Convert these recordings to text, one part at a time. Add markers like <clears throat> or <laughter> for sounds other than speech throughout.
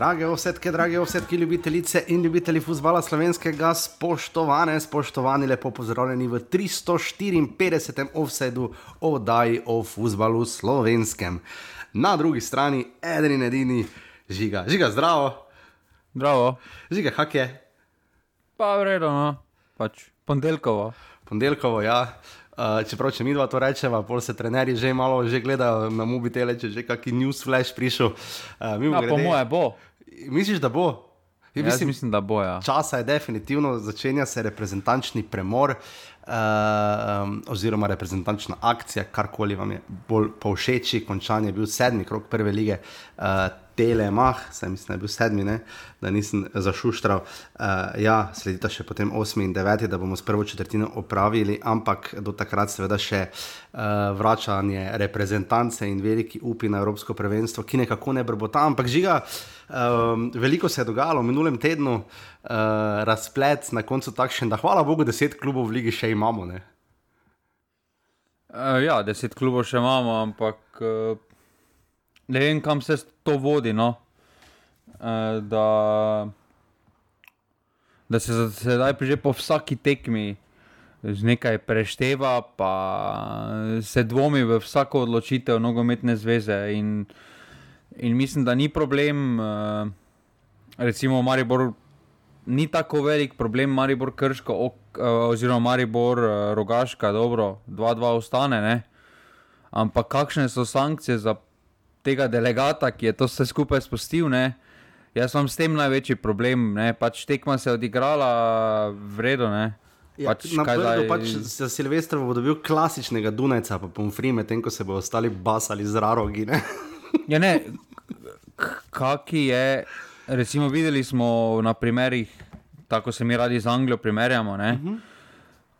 Drage ovsetke, drage ovsetke, ljubitelice in ljubitelji futbola slovenskega, spoštovane, spoštovani, lepo pozdravljeni v 354. offsetu oddaji o futbalu slovenskem. Na drugi strani, eden in edini, žiga, žiga, zdravo. Zdravo. Žiga, kak je? Pa vredno, no. pač ponedeljkovo. Ponedeljkovo, ja. Uh, čeprav, če mi dva to rečeva, pol se trenerji že malo že gledajo na mobitele, če že kakšen news flash prišel. Uh, ja, po moje bo. Misliš, da bo? Ja, mislim, mislim, da bo. Ja. Časa je definitivno, začenja se reprezentančni premor, uh, um, oziroma reprezentančna akcija, karkoli vam je bolj povšeči. Končan je bil sedmi krok prve lige. Uh, Telemah, se mislim, da je bil sedmi, ne? da nisem zašuštral. Uh, ja, sledita še potem osmi in deveti, da bomo s prvo četrtino opravili, ampak do takrat seveda še uh, vračanje reprezentance in veliki upi na Evropsko prvenstvo, ki nekako ne brbota. Ampak žiga, um, veliko se je dogajalo v minulem tednu, uh, razplet na koncu takšen, da hvala Bogu, deset klubov v ligi še imamo. Uh, ja, deset klubov še imamo, ampak. Uh ne vem, kam se to vodi. No? E, da, da se zdaj že po vsaki tekmi nekaj prešteva, pa se dvomi v vsako odločitev nogometne zveze. In, in mislim, da ni problem, e, recimo, Maribor. Ni tako velik problem, Maribor Krško, ok, oziroma Maribor Rogaška, dobro, 2-2 ostane, ne? ampak kakšne so sankcije za tega delegata, ki je to vse skupaj spustil. Ne? Jaz sem s tem največji problem. Ne? Pač tekma se je odigrala vredno. Ja, pač, na primer, pač za Silvestra bo dobil klasičnega Dunajca, pa bom fri, medtem ko se bo ostali basali z rarogi. Ne? ja, ne, kaki je, recimo, videli smo na primerih, tako se mi radi z Anglijo primerjamo. Uh mhm. -huh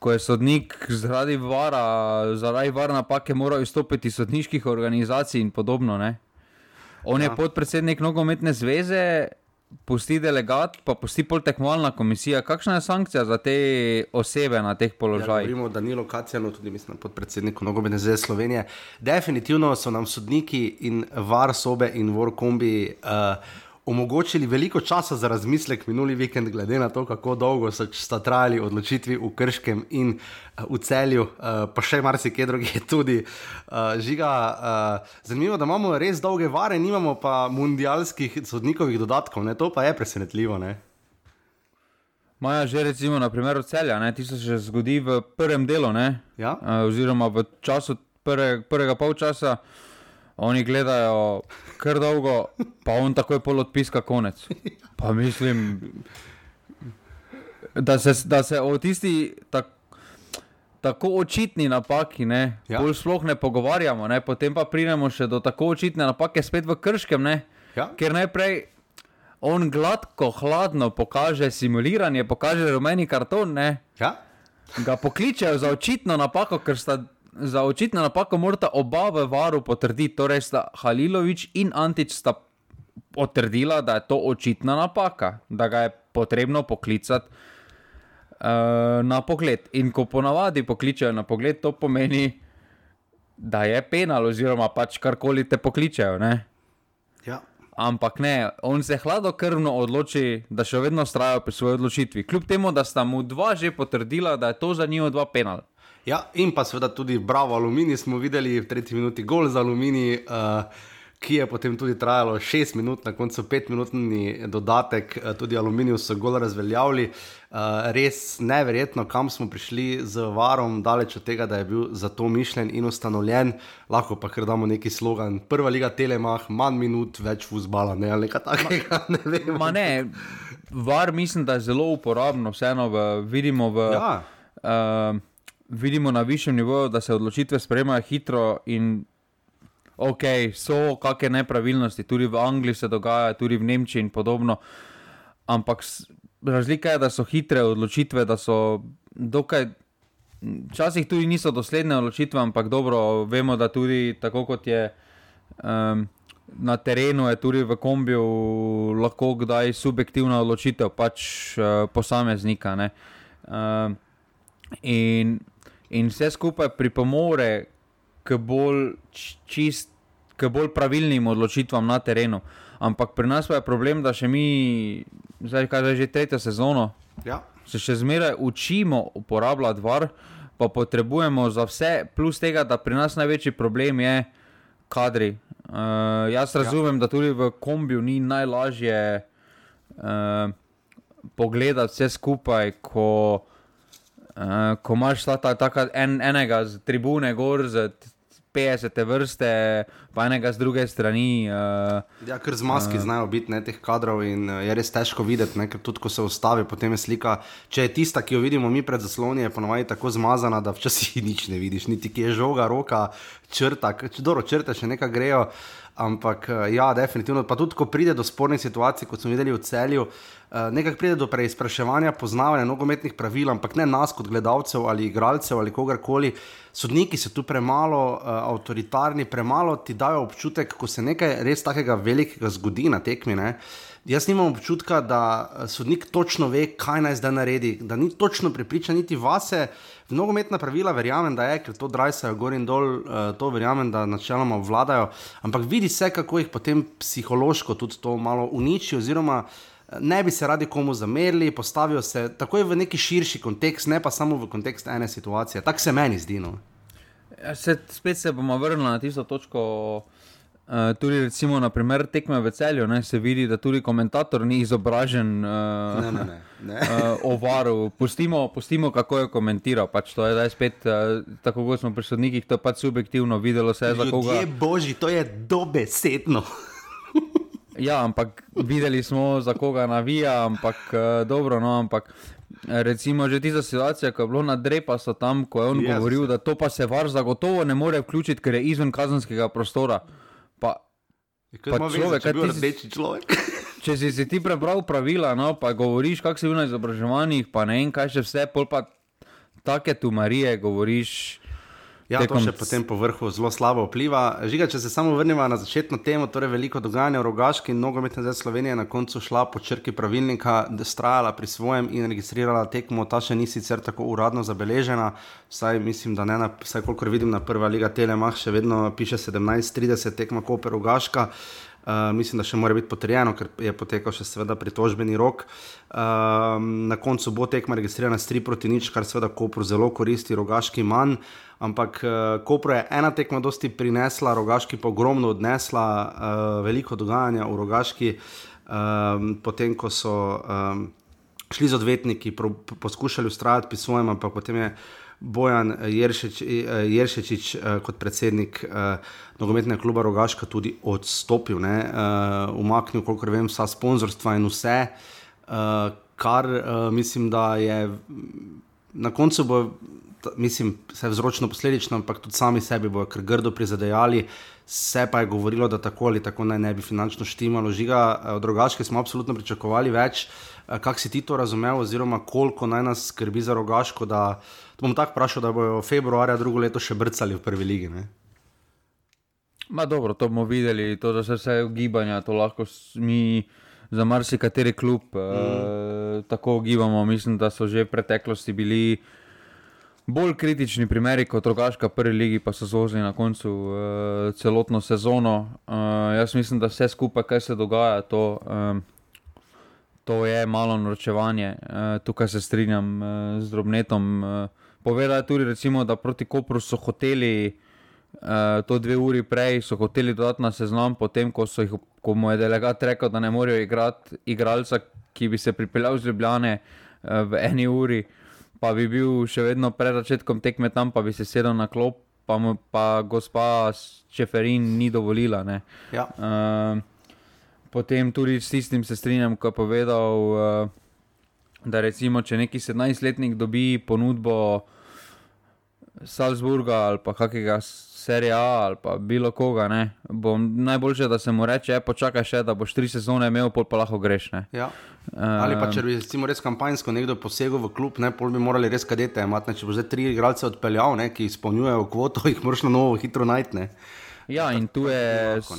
ko je sodnik zaradi vara, zaradi vara napake moral izstopiti iz sodniških organizacij in podobno. Ne? On ja. je podpredsednik nogometne zveze, pusti delegat, pa pusti pol tekmovalna komisija. Kakšna je sankcija za te osebe na teh položajih? Ja, govorimo o Danilu Kacijanu, tudi mislim, podpredsedniku nogometne zveze Slovenije. Definitivno so nam sodniki in var sobe in vor kombi. Uh, omogočili veliko časa za razmislek minuli vikend, glede na to, kako dolgo so trajali odločitvi v Krškem in uh, v celju, uh, pa še marsikaj drugega <laughs> tudi. Uh, žiga, uh, zanimivo, da imamo res dolge vare, nimamo pa mundialskih sodnikovih dodatkov, ne? to pa je presenetljivo. Ne? Maja, že recimo na primeru celja, ne? ti se že zgodi v prvem delu, ja? uh, oziroma v času prve, prvega polčasa. Oni gledajo kar dolgo, pa on takoj pol odpiska konec. Pa mislim, da se, da se o tisti tak, tako očitni napaki, ne, ja. sploh ne pogovarjamo, ne, potem pa pridemo še do tako očitne napake spet v krškem, ne, ja. ker najprej. On gladko, hladno pokaže simuliranje, pokaže rumeni karton. Ja? Ga pokličejo za očitno napako, ker sta za očitno napako morata oba v varu potrditi, torej sta Halilovič in Antič sta potrdila, da je to očitna napaka, da ga je potrebno poklicati uh, na pogled. In ko ponavadi pokličejo na pogled, to pomeni, da je penal, oziroma pač karkoli te pokličejo. Ja. Ampak ne, on se hladnokrvno odloči, da še vedno ustraja pri svoji odločitvi. Kljub temu, da sta mu dva že potrdila, da je to za njih dva penal. Ja, in pa seveda tudi Bravo Alumini smo videli v tretji minuti gol za Alumini, uh, ki je potem tudi trajalo šest minut, na koncu petminutni dodatek, uh, tudi Aluminijo so gol razveljavili. Uh, res neverjetno, kam smo prišli z varom, daleč od tega, da je bil za to mišljen in ustanovljen. Lahko pa kar damo neki slogan. Prva liga Telemah, manj minut, več fuzbala, ne ali kaj takega. <laughs> Ne vem. Ma ne, var mislim, da je zelo uporabno, vseeno v, vidimo v. Ja. Uh, vidimo na višjem nivoju, da se odločitve sprejemajo hitro in ok, so kakšne nepravilnosti, tudi v Angliji se dogaja, tudi v Nemčiji in podobno. Ampak razlika je, da so hitre odločitve, da so dokaj. Včasih tudi niso dosledne odločitve, ampak dobro, vemo, da tudi tako kot je um, na terenu, je tudi v kombiju lahko kdaj subjektivna odločitev pač uh, posameznika. Uh, in in vse skupaj pripomore k bolj čist, k bolj pravilnim odločitvam na terenu. Ampak pri nas pa je problem, da še mi, zdaj kaj že tretjo sezono, Ja. se še zmeraj učimo uporabljati var, pa potrebujemo za vse, plus tega, da pri nas največji problem je kadri. Uh, jaz razumem, ja. da tudi v kombiju ni najlažje uh, pogledati vse skupaj, ko, uh, ko imaš ta, ta, ta, en, enega z tribune gor, z 50 vrste, pa enega z druge strani. Uh, Ja, ker z maski uh, znajo biti ne, teh kadrov in uh, je res težko videti, ne, ker tudi ko se ustavi, potem je slika. Če je tista, ki jo vidimo mi pred zasloni, je ponovadi tako zmazana, da včasih <laughs> nič ne vidiš, niti ki je žoga, roka, črta, če dobro črte še nekaj grejo. Ampak ja, definitivno. Pa tudi, ko pride do spornih situacij, kot smo videli v celju, uh, nekako pride do preizpraševanja, poznavanja nogometnih pravil, ampak ne nas kot gledalcev ali igralcev ali kogarkoli. Sodniki so tu premalo uh, avtoritarni, premalo ti dajo občutek, ko se nekaj res takega velikega zgodi na tekmi. Ne? Jaz nimam občutka, da eh, sodnik točno ve, kaj naj zdaj naredi, da ni točno prepričan niti vase. V nogometna pravila verjamem, da je, ker to drajsajo gor in dol, uh, to verjamem, da načeloma vladajo, ampak vidi se, kako jih potem psihološko tudi to malo uniči, oziroma eh, ne bi se radi komu zamerili, postavijo se takoj v neki širši kontekst, ne pa samo v kontekst ene situacije. Tako se meni zdi. No. Ja, se, spet se bomo vrnili na tisto točko. Uh, tudi, recimo, na primer, tekme v celju, ne, se vidi, da tudi komentator ni izobražen uh, Ne, ne, ne, ne. uh, <laughs> o varu. Pustimo, pustimo, kako je komentiral. Pač to je zdaj spet, uh, tako kot smo pri sodnikih, to je pač subjektivno, videlo se je za koga. Ljudje božji, to je dobesedno. Ja, ampak videli smo, za koga navija, ampak uh, dobro, no, ampak. eh, Recimo, že tista situacija, ko je bilo na drepasu tam, ko je on yes. govoril, da to pa se var zagotovo ne more vključiti, ker je izven kazenskega prostora. Pa, Kaj Pa ima veze, človek, če je ti si- človek. <laughs> če si, si ti prebral pravila, no, pa govoriš, kak si bil na izobraževanjih, pa ne vem, kaj še vse, pol pa take tu Marije govoriš. Ja, to še potem po vrhu zelo slabo vpliva. Žiga, če se samo vrnemo na začetno temo, torej veliko dogajanja v Rogaški in nogometna zdaj Slovenija je na koncu šla po črki pravilnika, da strajala pri svojem in registrirala tekmo. Ta še ni sicer tako uradno zabeležena, vsaj mislim, da ne, na, vsaj kolikor vidim na prva liga Telemach, še vedno piše 17:30 tekma Koper Rogaška. Uh, mislim, da še mora biti potrjeno, ker je potekal še seveda pritožbeni rok. Um, na koncu bo tekma registrirana s 3 proti nič, kar seveda Kopru zelo koristi, rogaški manj. Ampak uh, Kopru je ena tekma dosti prinesla, rogaški pa ogromno odnesla, uh, veliko dogajanja v rogaški, um, potem ko so um, šli z odvetniki, pro, poskušali ustrajati pri svojem, ampak potem je. Bojan eh, Jeršečič eh, kot predsednik eh, nogometnega kluba Rogaška tudi odstopil, ne, uh, umaknil, kolikor vem, vsa sponzorstva in vse, uh, kar uh, mislim, da je na koncu bo, mislim, se vzročno posledično, ampak tudi sami sebi bojo kar grdo prizadejali. Se pa je govorilo, da tako ali tako naj ne bi finančno štimalo. Žiga, eh, rogaške smo absolutno pričakovali več. Eh, Kako si ti to razumel, oziroma koliko naj nas skrbi za rogaško, da to bom tako vprašal, da bojo februarja drugo leto še brcali v prvi ligi. Ne? Ma dobro, to bomo videli, to, da se vse ugibanja, to lahko mi za marsikateri klub mm. uh, tako ugibamo. Mislim, da so že v preteklosti bili bolj kritični primeri kot rogaška prvi ligi, pa so zvozili na koncu uh, celotno sezono. Uh, jaz mislim, da vse skupaj, kaj se dogaja, to, um, to je malo norčevanje. Uh, tukaj se strinjam uh, z drobnetom. Uh, Povedal je tudi, recimo, da proti Kopru so hoteli. Uh, to dve uri prej so hoteli dodati na seznam, potem ko, jih, ko mu je delegat rekel, da ne morejo igrati igralca, ki bi se pripeljal z Ljubljane uh, v eni uri, pa bi bil še vedno pred začetkom tekme tam, pa bi se sedel na klop, pa mu pa gospa Čeferin ni dovolila. ne. Ja. Uh, potem tudi s tistim se strinjam, ko je povedal, uh, da recimo, če neki 17-letnik dobi ponudbo Salzburga ali pa kakega serija A ali pa bilo koga, ne, bo najboljše, da se mu reče, "E, počakaj še, da boš tri sezone imel, pol pa lahko greš. Ne. Ja. Ali pa če bi recimo res kampanjsko nekdo posegel v klub, ne, pol bi morali res kadete imati. Ne, če bo zdaj tri igralce odpeljal, ne, ki izpolnjujejo kvoto, <laughs> jih moraš na novo hitro najti. Ja, in tu je, lahko,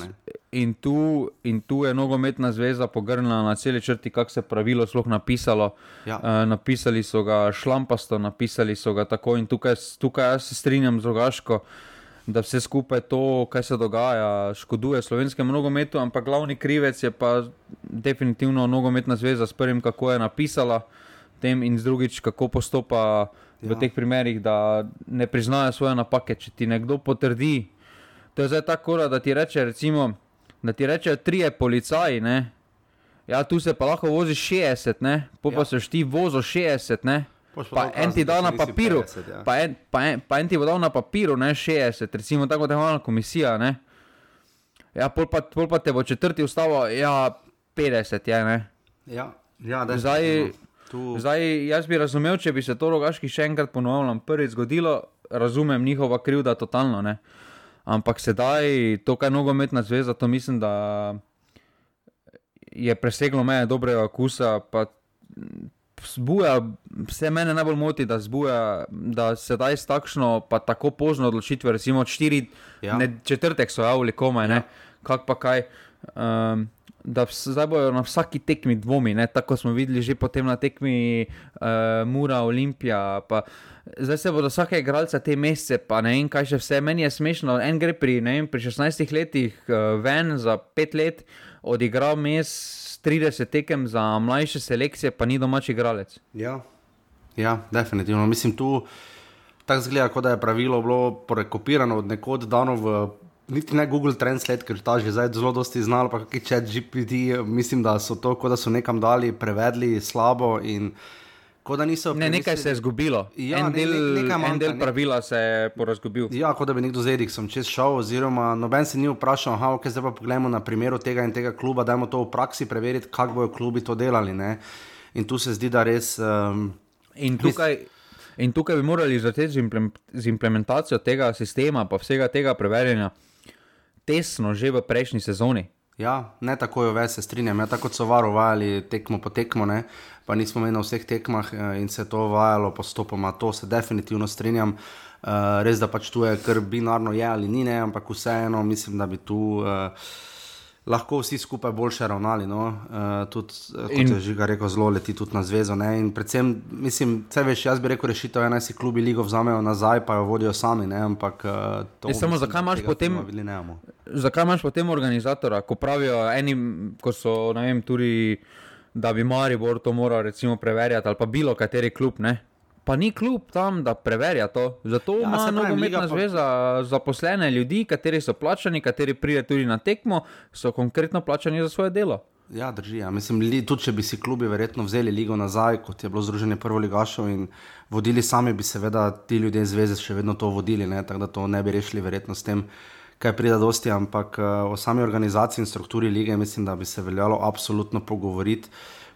in tu, in tu je nogometna zveza pogrnila na celi črti, kako se pravilo sploh napisalo. Ja. Uh, napisali so ga šlampasto, napisali so ga tako in tukaj, tukaj se strinjam z rogaško. da vse skupaj to, kaj se dogaja, škoduje slovenskemu nogometu, ampak glavni krivec je pa definitivno nogometna zveza s prvim, kako je napisala tem in z drugič, kako postopa v Ja. teh primerih, da ne priznajo svoje napake. Če ti nekdo potrdi, to je zdaj tako, da ti reče, recimo, da ti rečejo trije policaji, ne. Ja, tu se pa lahko vozi 60, ne, po pa Ja. seš ti vozil 60, ne. Pa Pa en ti da na papiru, 50, ja. pa, en, pa, en, pa en ti bo dal na papiru, ne 60, recimo tako da je komisija. Ne? Ja, pol pa, pol pa te bo četrti ustavo, ja, 50 je. Ne? Ja, ja da Zdaj- Tu, Zdaj, jaz bi razumel, če bi se to rogaški še enkrat ponovilo, prvič zgodilo, razumem njihova krivda totalno. Ne? Ampak sedaj, to, kar je nogometna zveza, to mislim, da je preseglo meje dobrega okusa. Zbuja, vse mene najbolj moti, da zbuja, da sedaj s takšno, pa tako pozno odločitve, recimo štiri, Ja. ja. ne, četrtek so javili komaj, ja. kak pa kaj. Um, Da zdaj bojo na vsaki tekmi dvomi, ne? tako smo videli že potem na tekmi uh, Mura, Olimpija. Pa, zdaj se bodo vsake igralce te mesece, pa ne vem, kaj še vse. Meni je smešno. En gre pri, vem, pri 16 letih uh, ven za 5 let, odigral mes 30 tekem za mlajše selekcije, pa ni domači igralec. Ja, ja definitivno. Mislim, tu tako zgleda, kot da je pravilo bilo prekopirano od nekod dano v. Niti ne Google Translate, ker ta že zdaj zelo dosti znal, pa kakšni chat GPT, mislim, da so to, kot da so nekam dali, prevedli slabo in kot da niso. Ne, nekaj se je zgubilo. Ja, en, ne- del, ne- nekaj manjka, en del ne- pravila se je porazgubil. Ja, kot da bi nekdo z Eriksom čez šel, oziroma noben se ni vprašal, aha, ok, zdaj pa pogledamo na primeru tega in tega kluba, dajmo to v praksi preveriti, kako bojo klubi to delali. Ne? In tu se zdi, da res. Um, In tukaj, in tukaj bi morali začeti z implementacijo tega sistema, pa vsega tega preverjanja, tesno že v prejšnji sezoni. Ja, ne tako jo več, se strinjam. Ja, tako so varovali tekmo po tekmo, ne? pa nismo imeli na vseh tekmah eh, in se to vajalo postopoma. To se definitivno strinjam. Uh, res da pač tu je kar binarno je ali ni, ne? ampak vseeno mislim, da bi tu. Uh, Lahko vsi skupaj boljše ravnali. No? Uh, tudi, eh, kot In- je že rekel, zelo leti tudi na zvezo. Ne? In predvsem, mislim, vse veš, jaz bi rekel, rešitev je, naj si klubi ligo vzamejo nazaj, pa jo vodijo sami. Ne? Ampak uh, to. Ja, samo zakaj imaš potem-. Zakaj imaš potem organizatora, ko pravijo eni, ko so, ne vem, tudi, da bi Maribor to moral recimo preverjati ali pa bilo kateri klub, ne? Pa ni klub tam, da preverja to. Zato Ja, ima nogometna liga pa- zveza zaposlene ljudi, kateri so plačani, kateri pride tudi na tekmo, so konkretno plačani za svoje delo. Ja, drži. Ja. Mislim, li, tudi če bi si klubi verjetno vzeli ligo nazaj, kot je bilo Združenje prvoligašov in vodili sami, bi seveda ti ljudje iz zveze še vedno to vodili, ne? tako da to ne bi rešili verjetno s tem, kaj pride dosti, ampak uh, o sami organizaciji in strukturi lige mislim, da bi se veljalo absolutno pogovoriti.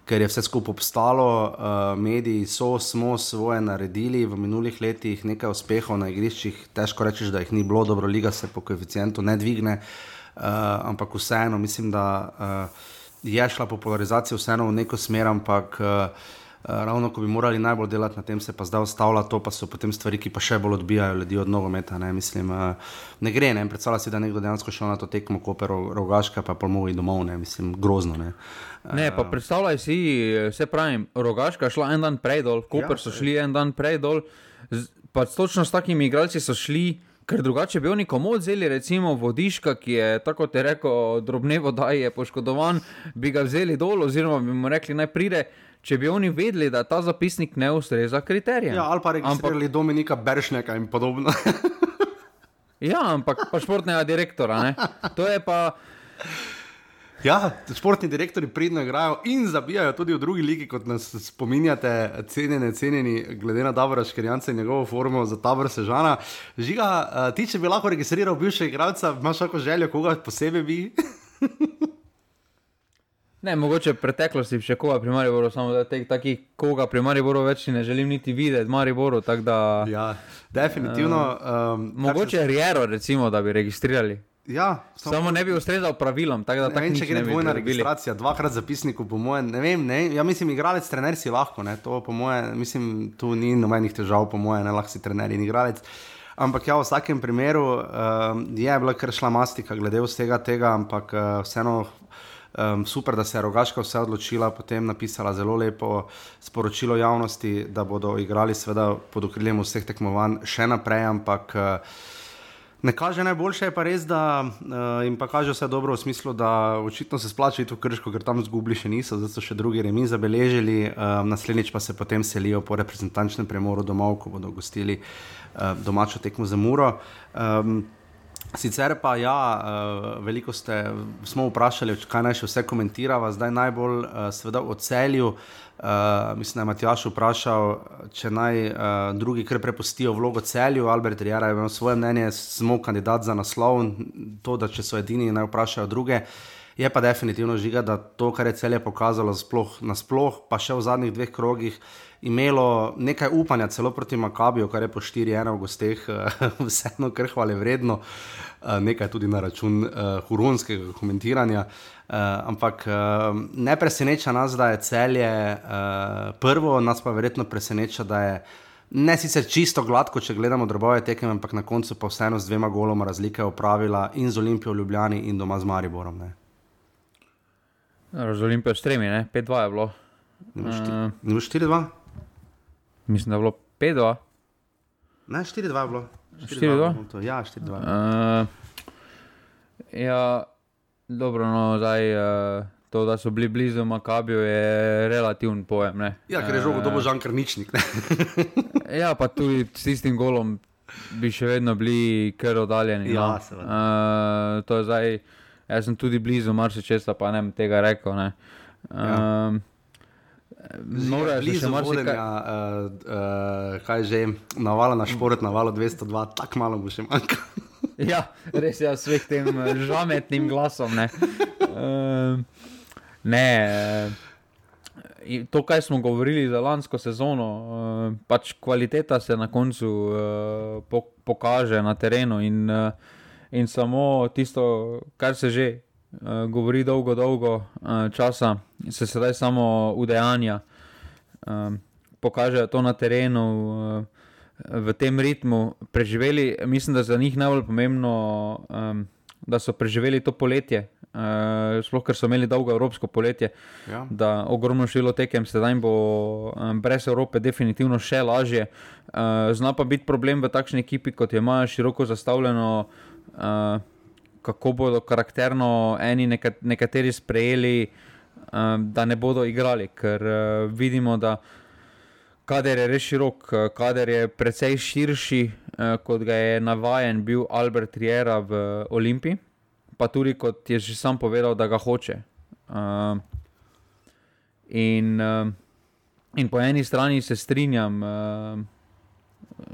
Ker je vse skupaj obstalo, uh, mediji so, smo svoje naredili. V minulih letih, nekaj uspehov na igriščih, težko reči, da jih ni bilo, dobro, liga se po koeficientu ne dvigne, uh, ampak vseeno mislim, da uh, je šla popularizacija vseeno v neko smer, ampak uh, ravno ko bi morali najbolj delati na tem, se pa zdaj ustavlja to, pa so potem stvari, ki pa še bolj odbijajo ljudi od nogometa. Ne, mislim, uh, ne gre, ne predstavlja si, da nekdo dejansko šel na to tekmo, koper rogaška, pa pa mogoče domov, ne, mislim, grozno. Ne. Ne, pa predstavljaj si, se pravi, Rogaška je šla en dan prej dol, Koper Ja, so šli en dan prej dol, pa točno s takimi igralci so šli. Ker drugače bi oni komu vzeli, recimo vodiška, ki je tako te rekel, drobne voda je poškodovan, bi ga vzeli dol, oziroma bi mu rekli, naj pride, če bi oni vedeli, da ta zapisnik ne ustreza kriterijem. Ja, ali pa ampak, registrirali Dominika Beršnjaka in podobno. <laughs> ja, ampak pa športnega direktora, ne. To je pa. Ja, športni direktori pridno igrajo in zabijajo tudi v drugi ligi, kot nas spominjate, cenjene, cenjeni, glede na Davora Škrjanca in njegovo formo za tabor Sežana. Žiga, eh, ti, če bi lahko registriral bivšega igralca, imaš kako željo, koga posebej bi? <laughs> Ne, mogoče v preteklosti še koga pri Mariboru, samo da teh takih koga pri Mariboru več ne želim niti videti, Mariboru, da. Ja, definitivno. Um, Mogoče Riero, recimo, da bi registrirali. Ja, Samo, samo ne bi ustrezal pravilom, tako da Ne vem, če gre dvojna registracija, dvakrat zapisniku, po mojem, ne vem, ne, ja mislim, igralec, trener si lahko, ne, to po mojem, mislim, tu ni nobenih težav, po mojem, ne lahko si trener in igralec. Ampak ja, v vsakem primeru um, je bila kar šla mastika glede vsega tega, ampak uh, vseeno um, super, da se je Rogaška vse odločila, potem napisala zelo lepo sporočilo javnosti, da bodo igrali seveda pod okriljem vseh tekmovanj še naprej, ampak uh, Ne kaže najboljše, je pa res, da uh, jim pa kaže vse dobro v smislu, da očitno se splača iti v krško, ker tam zgubili še niso, zdaj so še drugi remi zabeležili, uh, naslednjič pa se potem selijo po reprezentančnem premoru domov, ko bodo gostili uh, domačo tekmo za Muro. Um, Sicer pa ja, veliko ste, smo vprašali, kaj naj še vse komentirava, zdaj najbolj seveda o celju. Uh, mislim, da je Matjaš vprašal, če naj uh, drugi kar prepustijo vlogo celju. Albert Rijera je imel svoje mnenje, smo kandidat za naslov, to, da če so edini, naj vprašajo druge. Je pa definitivno žiga, da to, kar je celje pokazalo, sploh, nasploh, pa še v zadnjih dveh krogih, imelo nekaj upanja, celo proti Makabiju, kar je po 4-1 v gosteh, <laughs> vseeno kar hvale vredno, uh, nekaj tudi na račun uh, huronskega komentiranja. Uh, ampak uh, ne preseneča nas, da je celje uh, prvo, nas pa verjetno preseneča, da je ne sicer čisto gladko, če gledamo drobove tekem, ampak na koncu pa vseeno z dvema goloma razlike opravila in z Olimpijo v Ljubljani in doma z Mariborom. Ne. Z Olimpijo stremi, 5-2 je bilo. Ne bo 4-2? Mislim, da je bilo 5-2. Ne, 4-2 je bilo. 4-2? Ja, 4-2. Uh, ja. Dobro, no, zdaj, uh, to, da so bili blizu Makabiju, je relativen pojem. Ne? Ja, ker je žogo, da bo žan krničnik. <laughs> ja, pa tudi s tistim golom bi še vedno bili kar oddaljeni. Ja, no. uh, to je zdaj, jaz sem tudi blizu, marsikaj pa ne bi tega rekel. Ne? Uh, Nora je blizu vodenja, uh, uh, kaj že, navala na šport, navala 202, tako malo bo še manjkalo. <laughs> ja, res je, s tem eh, žametnim glasom. Ne. Uh, ne, uh, to, kar smo govorili za lansko sezono, uh, pač kvaliteta se na koncu uh, po, pokaže na terenu in, uh, in samo tisto, kar se že uh, govori dolgo, dolgo uh, časa, se sedaj samo udejanja. Uh, Pokažejo to na terenu, uh, v tem ritmu preživeli. Mislim, da je za njih najbolj pomembno, um, da so preživeli to poletje. Uh, sploh, ker so imeli dolgo evropsko poletje, ja. da ogromno število tekem, sedaj bo um, brez Evrope definitivno še lažje. Uh, zna pa biti problem v takšni ekipi, kot je imajo široko zastavljeno, uh, kako bodo karakterno eni nekat, nekateri sprejeli, um, da ne bodo igrali, ker uh, vidimo, da kader je res širok, eh, kader je precej širši, eh, kot ga je navaden bil Albert Riera v Olimpiji, pa tudi kot je že sam povedal, da ga hoče. Uh, in, uh, in po eni strani se strinjam uh,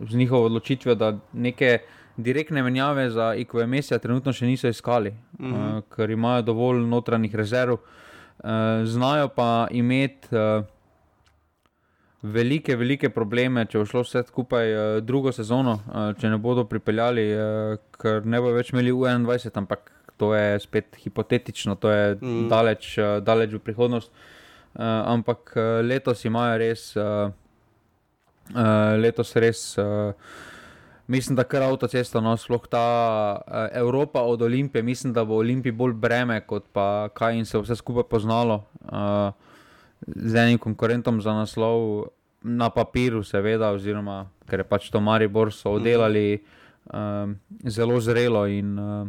z njihovo odločitvijo, da neke direktne menjave za IQMS-ja trenutno še niso iskali, uh -huh. uh, ker imajo dovolj notranjih rezerv, uh, znajo pa imeti. Uh, velike, velike probleme, če bo šlo vse skupaj uh, drugo sezono, uh, če ne bodo pripeljali, uh, ker ne bo več imeli U21, ampak to je spet hipotetično, to je mm. daleč, uh, daleč v prihodnost. Uh, ampak uh, letos imajo res, uh, uh, letos res. Uh, Mislim, da kar avtocesta, no, sploh ta uh, Evropa od Olimpije, mislim, da bo Olimpij bolj breme, kot pa kaj in se vse skupaj poznalo. Uh, z enim konkurentom za naslov na papiru, seveda, oziroma ker je pač to Maribor so oddelali um, zelo zrelo in, uh,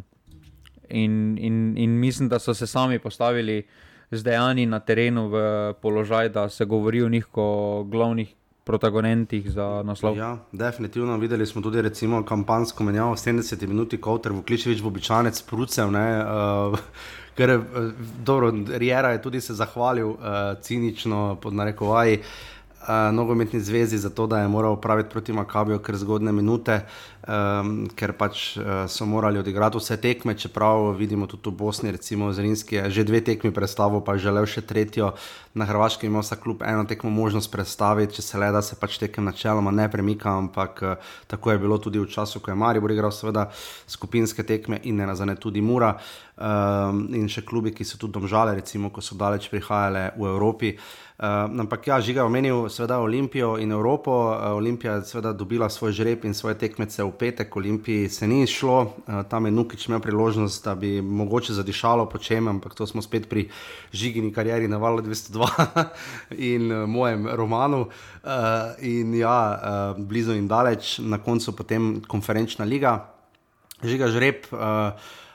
in, in, in mislim, da so se sami postavili z dejanji na terenu v položaj, da se govori o njih kot glavnih. Protagonistih za naslov. Ja, definitivno videli smo tudi recimo, kampanjsko menjavo 70 minut, kot je v Kličevič, v običajnec, Prucev. Uh, <laughs> ker je eh, dobro, Rijera je tudi se zahvalil uh, cinično pod narekovaji uh, nogometni zvezi za to, da je moral praviti proti Makabiju kar zgodne minute, um, ker pač uh, so morali odigrati vse tekme, čeprav vidimo tudi v Bosni, recimo Zrinski že dve tekmi predstavil, pa želel še tretjo. Na Hrvaškem ima vsak klub eno tekmo možnost predstaviti, če se le da se pač tekem načeloma ne premika, ampak uh, tako je bilo tudi v času, ko je Maribor igral seveda skupinske tekme in ne nazane tudi Mura. Um, in še klubi, ki so tudi domžale, recimo, ko so daleč prihajale v Evropi. Uh, ampak ja, žiga omenil, seveda Olimpijo in Evropo. Uh, Olimpija je seveda dobila svoj žreb in svoje tekmece v petek, Olimpiji se ni šlo, uh, tam je Nukič imel priložnost, da bi mogoče zadišalo po čem, ampak to smo spet pri žigini karieri na valu 202 <laughs> in uh, mojem romanu. Uh, in ja, uh, blizu in daleč, na koncu potem konferenčna liga. žiga žreb. Uh,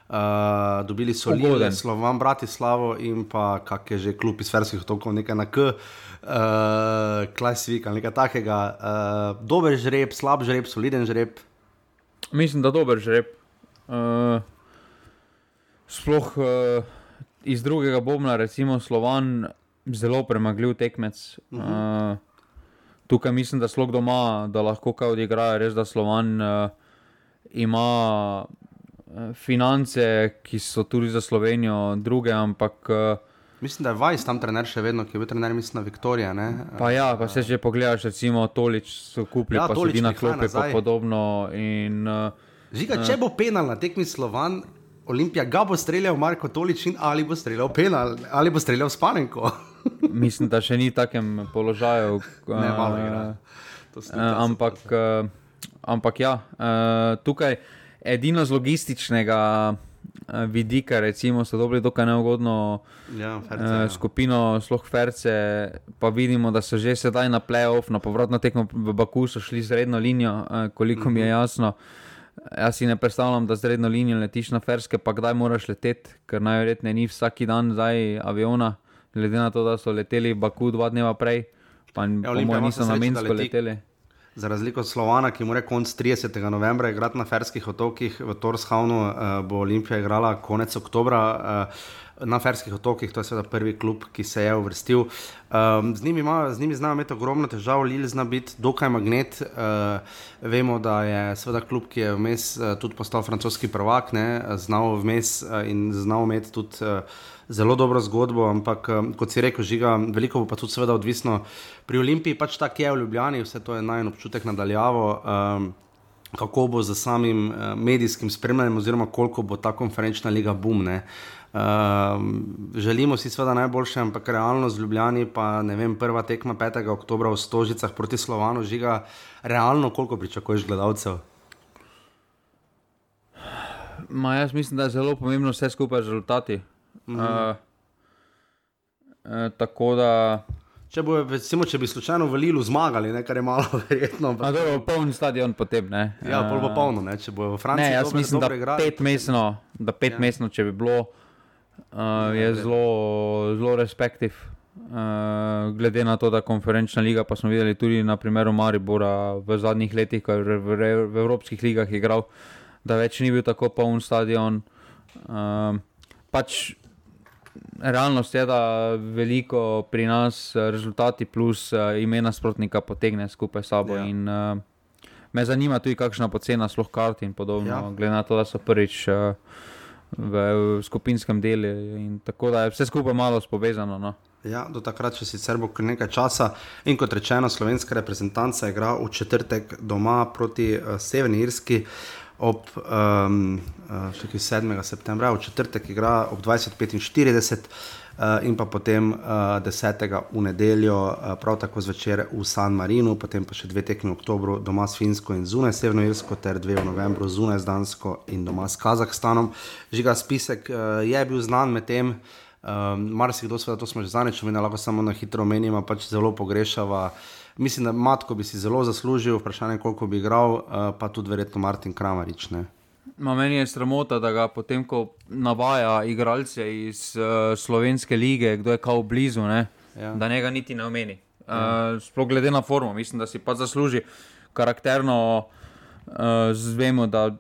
Uh, dobili so Ljubljen, Slovan, Bratislavo in pa kak je že klub iz Ferskih otokov, nekaj na K, uh, Klasik ali nekaj takega. Uh, dober žreb, slab žreb, soliden žreb. Mislim, da dober žreb. Uh, sploh uh, iz drugega bomna, recimo Slovan, zelo premagljiv tekmec. Uh -huh. uh, tukaj mislim, da slog doma, da lahko kaj odigrajo, res da Slovan uh, ima. Eh, finance, ki so tudi za Slovenijo, druge, ampak. Uh, mislim, da je Vajs tam trener še vedno, ki je bil trener, mislim, na Viktorija. Pa ja, pa se že pogledaš, recimo Tolič so kupili, ja, pa tudi na klopi, pa podobno. In, uh, Žiga, če bo penal na tekmi Slovan. Olimpija ga bo streljal, Marko Toličin, ali bo streljal penal, ali bo streljal spanenko. <laughs> Mislim, da še ni v takem položaju. ne, malo je. Uh, ampak, ampak ja, tukaj edino z logističnega uh, vidika, recimo, so dobili dokaj neugodno ja, ferce, uh, ja. skupino, sloh Ferce, pa vidimo, da so že sedaj na playoff, na povratno tekmo v Baku, so šli z redno linijo, uh, koliko mi je mhm. jasno. Jaz si ne predstavljam, da z redno linijo letiš na Ferske, pa kdaj moraš leteti, ker najverjetneje ni vsak dan zdaj aviona, glede na to, da so leteli v Baku dva dneva prej, pa ja, niso namensko leteli za razliko od Slovana, ki mora konec 30. novembra igrati na Ferskih otokih, v Torshavnu uh, bo Olimpija igrala konec oktobra. Uh, Na Ferskih otokih, to je seveda prvi klub, ki se je uvrstil. Um, z njimi, njimi znamo imeti ogromno težav, Lili zna biti dokaj magnet. Uh, vemo, da je seveda klub, ki je vmes uh, tudi postal francoski prvak, ne, znal vmes uh, in znal imeti tudi. Uh, zelo dobro zgodbo, ampak kot si rekel, žiga, veliko bo pa tudi seveda odvisno. Pri Olimpiji pač tako je v Ljubljani, vse to je naj en občutek nadaljavo. Um, Kako bo z samim uh, medijskim spremljanjem, oziroma koliko bo ta konferenčna liga boom. Uh, želimo si seveda najboljše, ampak realno z Ljubljani, pa ne vem, prva tekma 5. oktober v Stožicah proti Slovanu, žiga, realno koliko pričakuješ gledalcev? Ma, jaz mislim, da je zelo pomembno vse skupaj z rezultati. Mhm. Uh, uh, tako da. Če, bo, recimo, če bi slučajno v Lilu zmagali, ne, kar je malo <laughs> verjetno. Na to bo poln stadion potem. Ne. Ja, pol bo polno, ne. če bo v Franciji. Ne, jaz dobre, mislim, dobre da igrali, pet mesno, da pet ja. če bi bilo, uh, je zelo, zelo respektiv. Uh, glede na to, da konferenčna liga, pa smo videli tudi na primeru Maribora v zadnjih letih, ko je v, v, v evropskih ligah igral, da več ni bil tako poln stadion. Uh, pač realnost je, da veliko pri nas eh, rezultati plus uh, ime nasprotnika potegne skupaj s sabo. Ja. In, uh, me zanima tudi, kakšna pocena sloh kart in podobno, ja. glede na to, da so prvič uh, v, v skupinskem delu. Tako da je vse skupaj malo spovezano. No. Ja, do takrat, če sicer bo nekaj časa. In kot rečeno, slovenska reprezentanca igra v četrtek doma proti uh, Severni Irski. Uh, ob um, uh, 7. septembra, v četrtek igra ob 20:45 uh, in pa potem uh, 10. v nedeljo, uh, prav tako zvečer v San Marinu, potem pa še dve tekmi v oktobru doma s Finsko in zunaj Severno Irsko, ter dve v novembru zunaj z Dansko in doma s Kazahstanom. Žiga spisek uh, je bil znan med tem. Um, Mar si kdo, seveda, to smo že zanič, mi lahko samo na hitro omenimo, pač zelo pogrešava uh, Mislim, da Matko bi si zelo zaslužil, vprašanje, koliko bi igral, uh, pa tudi verjetno Martin Kramarič. Ma meni je sramota, da ga potem, ko navaja igralce iz uh, slovenske lige, kdo je kao blizu, ja. da njega niti ne omeni. Uh, ja. Sploh glede na formo, mislim, da si pa zasluži karakterno, uh, zvemo, da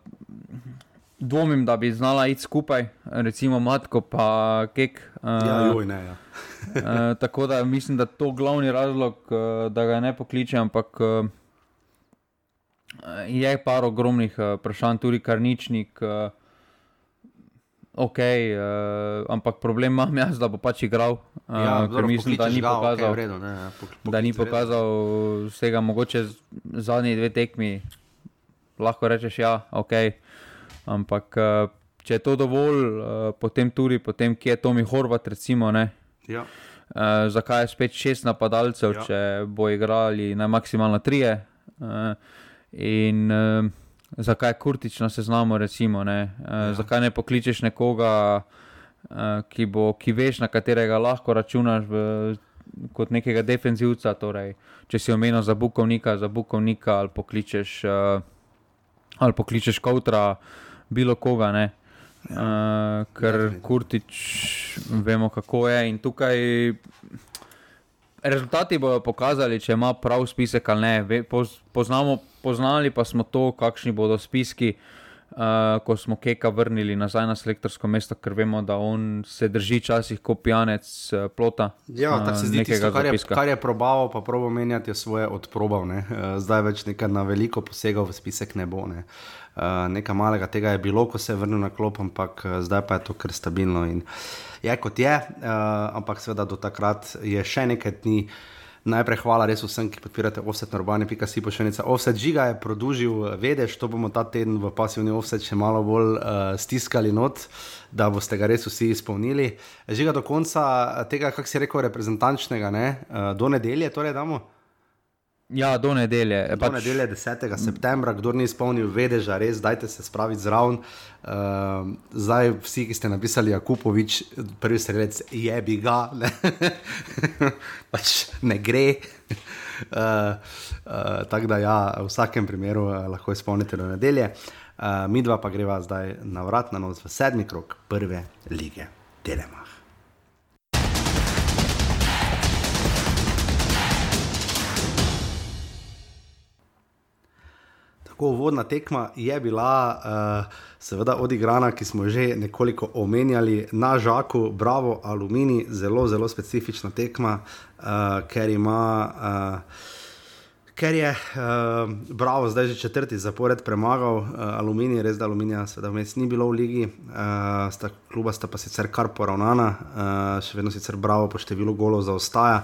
dvomim, da bi znala iti skupaj, recimo Matko pa Kek. Uh, ja, joj, ne. Ja. uh, tako da mislim, da je to glavni razlog, uh, da ga ne pokliče, ampak uh, je par ogromnih uh, vprašanj, tudi karničnik. Uh, Ok, uh, ampak problem imam <laughs> jaz, da bo pač igral. Uh, ja, ker mislim, da ni pokazal, okay, vredo, ne, ja, da ni pokazal vsega, mogoče zadnji dve tekmi. Lahko rečeš, ja, ok. Ampak uh, če je to dovolj, uh, potem tudi, potem, kje je Tomi Horvat, recimo. Ja. Uh, zakaj je spet šest napadalcev, ja. če bo igrali na maksimalno tri? Uh, in uh, zakaj je kurtič na seznamu, recimo, uh, ja. zakaj ne pokličeš nekoga, uh, ki, bo, ki veš, na katerega lahko računaš v, kot nekega defenzivca. Torej, če si omenil za Bukovnika, za Bukovnika ali pokličeš, uh, ali pokličeš Kautra. Bilo koga. Ne. Uh, ker Kurtič, vemo kako je. In tukaj rezultati bodo pokazali, če ima prav spisek ali ne. Poznamo, poznali pa smo to, kakšni bodo spiski. Uh, ko smo Keka vrnili nazaj na selektorsko mesto, ker vemo, da on se drži časih kot pijanec uh, plota. Ja, uh, tako se zdi, tisto, kar, je, kar je probal, pa probo menjati svoje odprobal. Uh, zdaj več nekaj na veliko posegov v spisek ne bo. Ne. Uh, nekaj malega tega je bilo, ko se je vrnil na klop, ampak uh, zdaj pa je to kar stabilno. In je kot je, uh, ampak seveda do takrat je še nekaj dni. Najprej hvala res vsem, ki podpirate offset na urbane.si pošiljnica. Offset žiga je produžil, vedeš, to bomo ta teden v pasivni offset še malo bolj uh, stiskali not, da boste ga res vsi izpolnili. Žiga do konca tega, kak si rekel, reprezentančnega, ne? uh, do nedelje, torej damo. Ja, do nedelje. Do pač... nedelje 10. septembra, kdo ni izpolnil, vedež, res, dajte se spraviti zraven. Uh, zdaj, vsi, ki ste napisali, Jakupovič, prvi strelec, je bi ga, ne, <laughs> pač ne gre. Uh, <laughs> uh, Tako da, ja, v vsakem primeru uh, lahko izpolnite do nedelje. Uh, mi dva pa greva zdaj na vrat na nos v sedmi krok prve lige Telema. Tako uvodna tekma je bila, uh, seveda, odigrana, ki smo že nekoliko omenjali na Žaku, Bravo, Alumini, zelo, zelo specifična tekma, uh, ker ima. Uh, Ker je uh, Bravo zdaj že četrti zapored premagal uh, Aluminij, res da Aluminija seveda vmes ni bilo v ligi, uh, sta, kluba sta pa sicer kar poravnana, uh, še vedno sicer Bravo po številu golov zaostaja,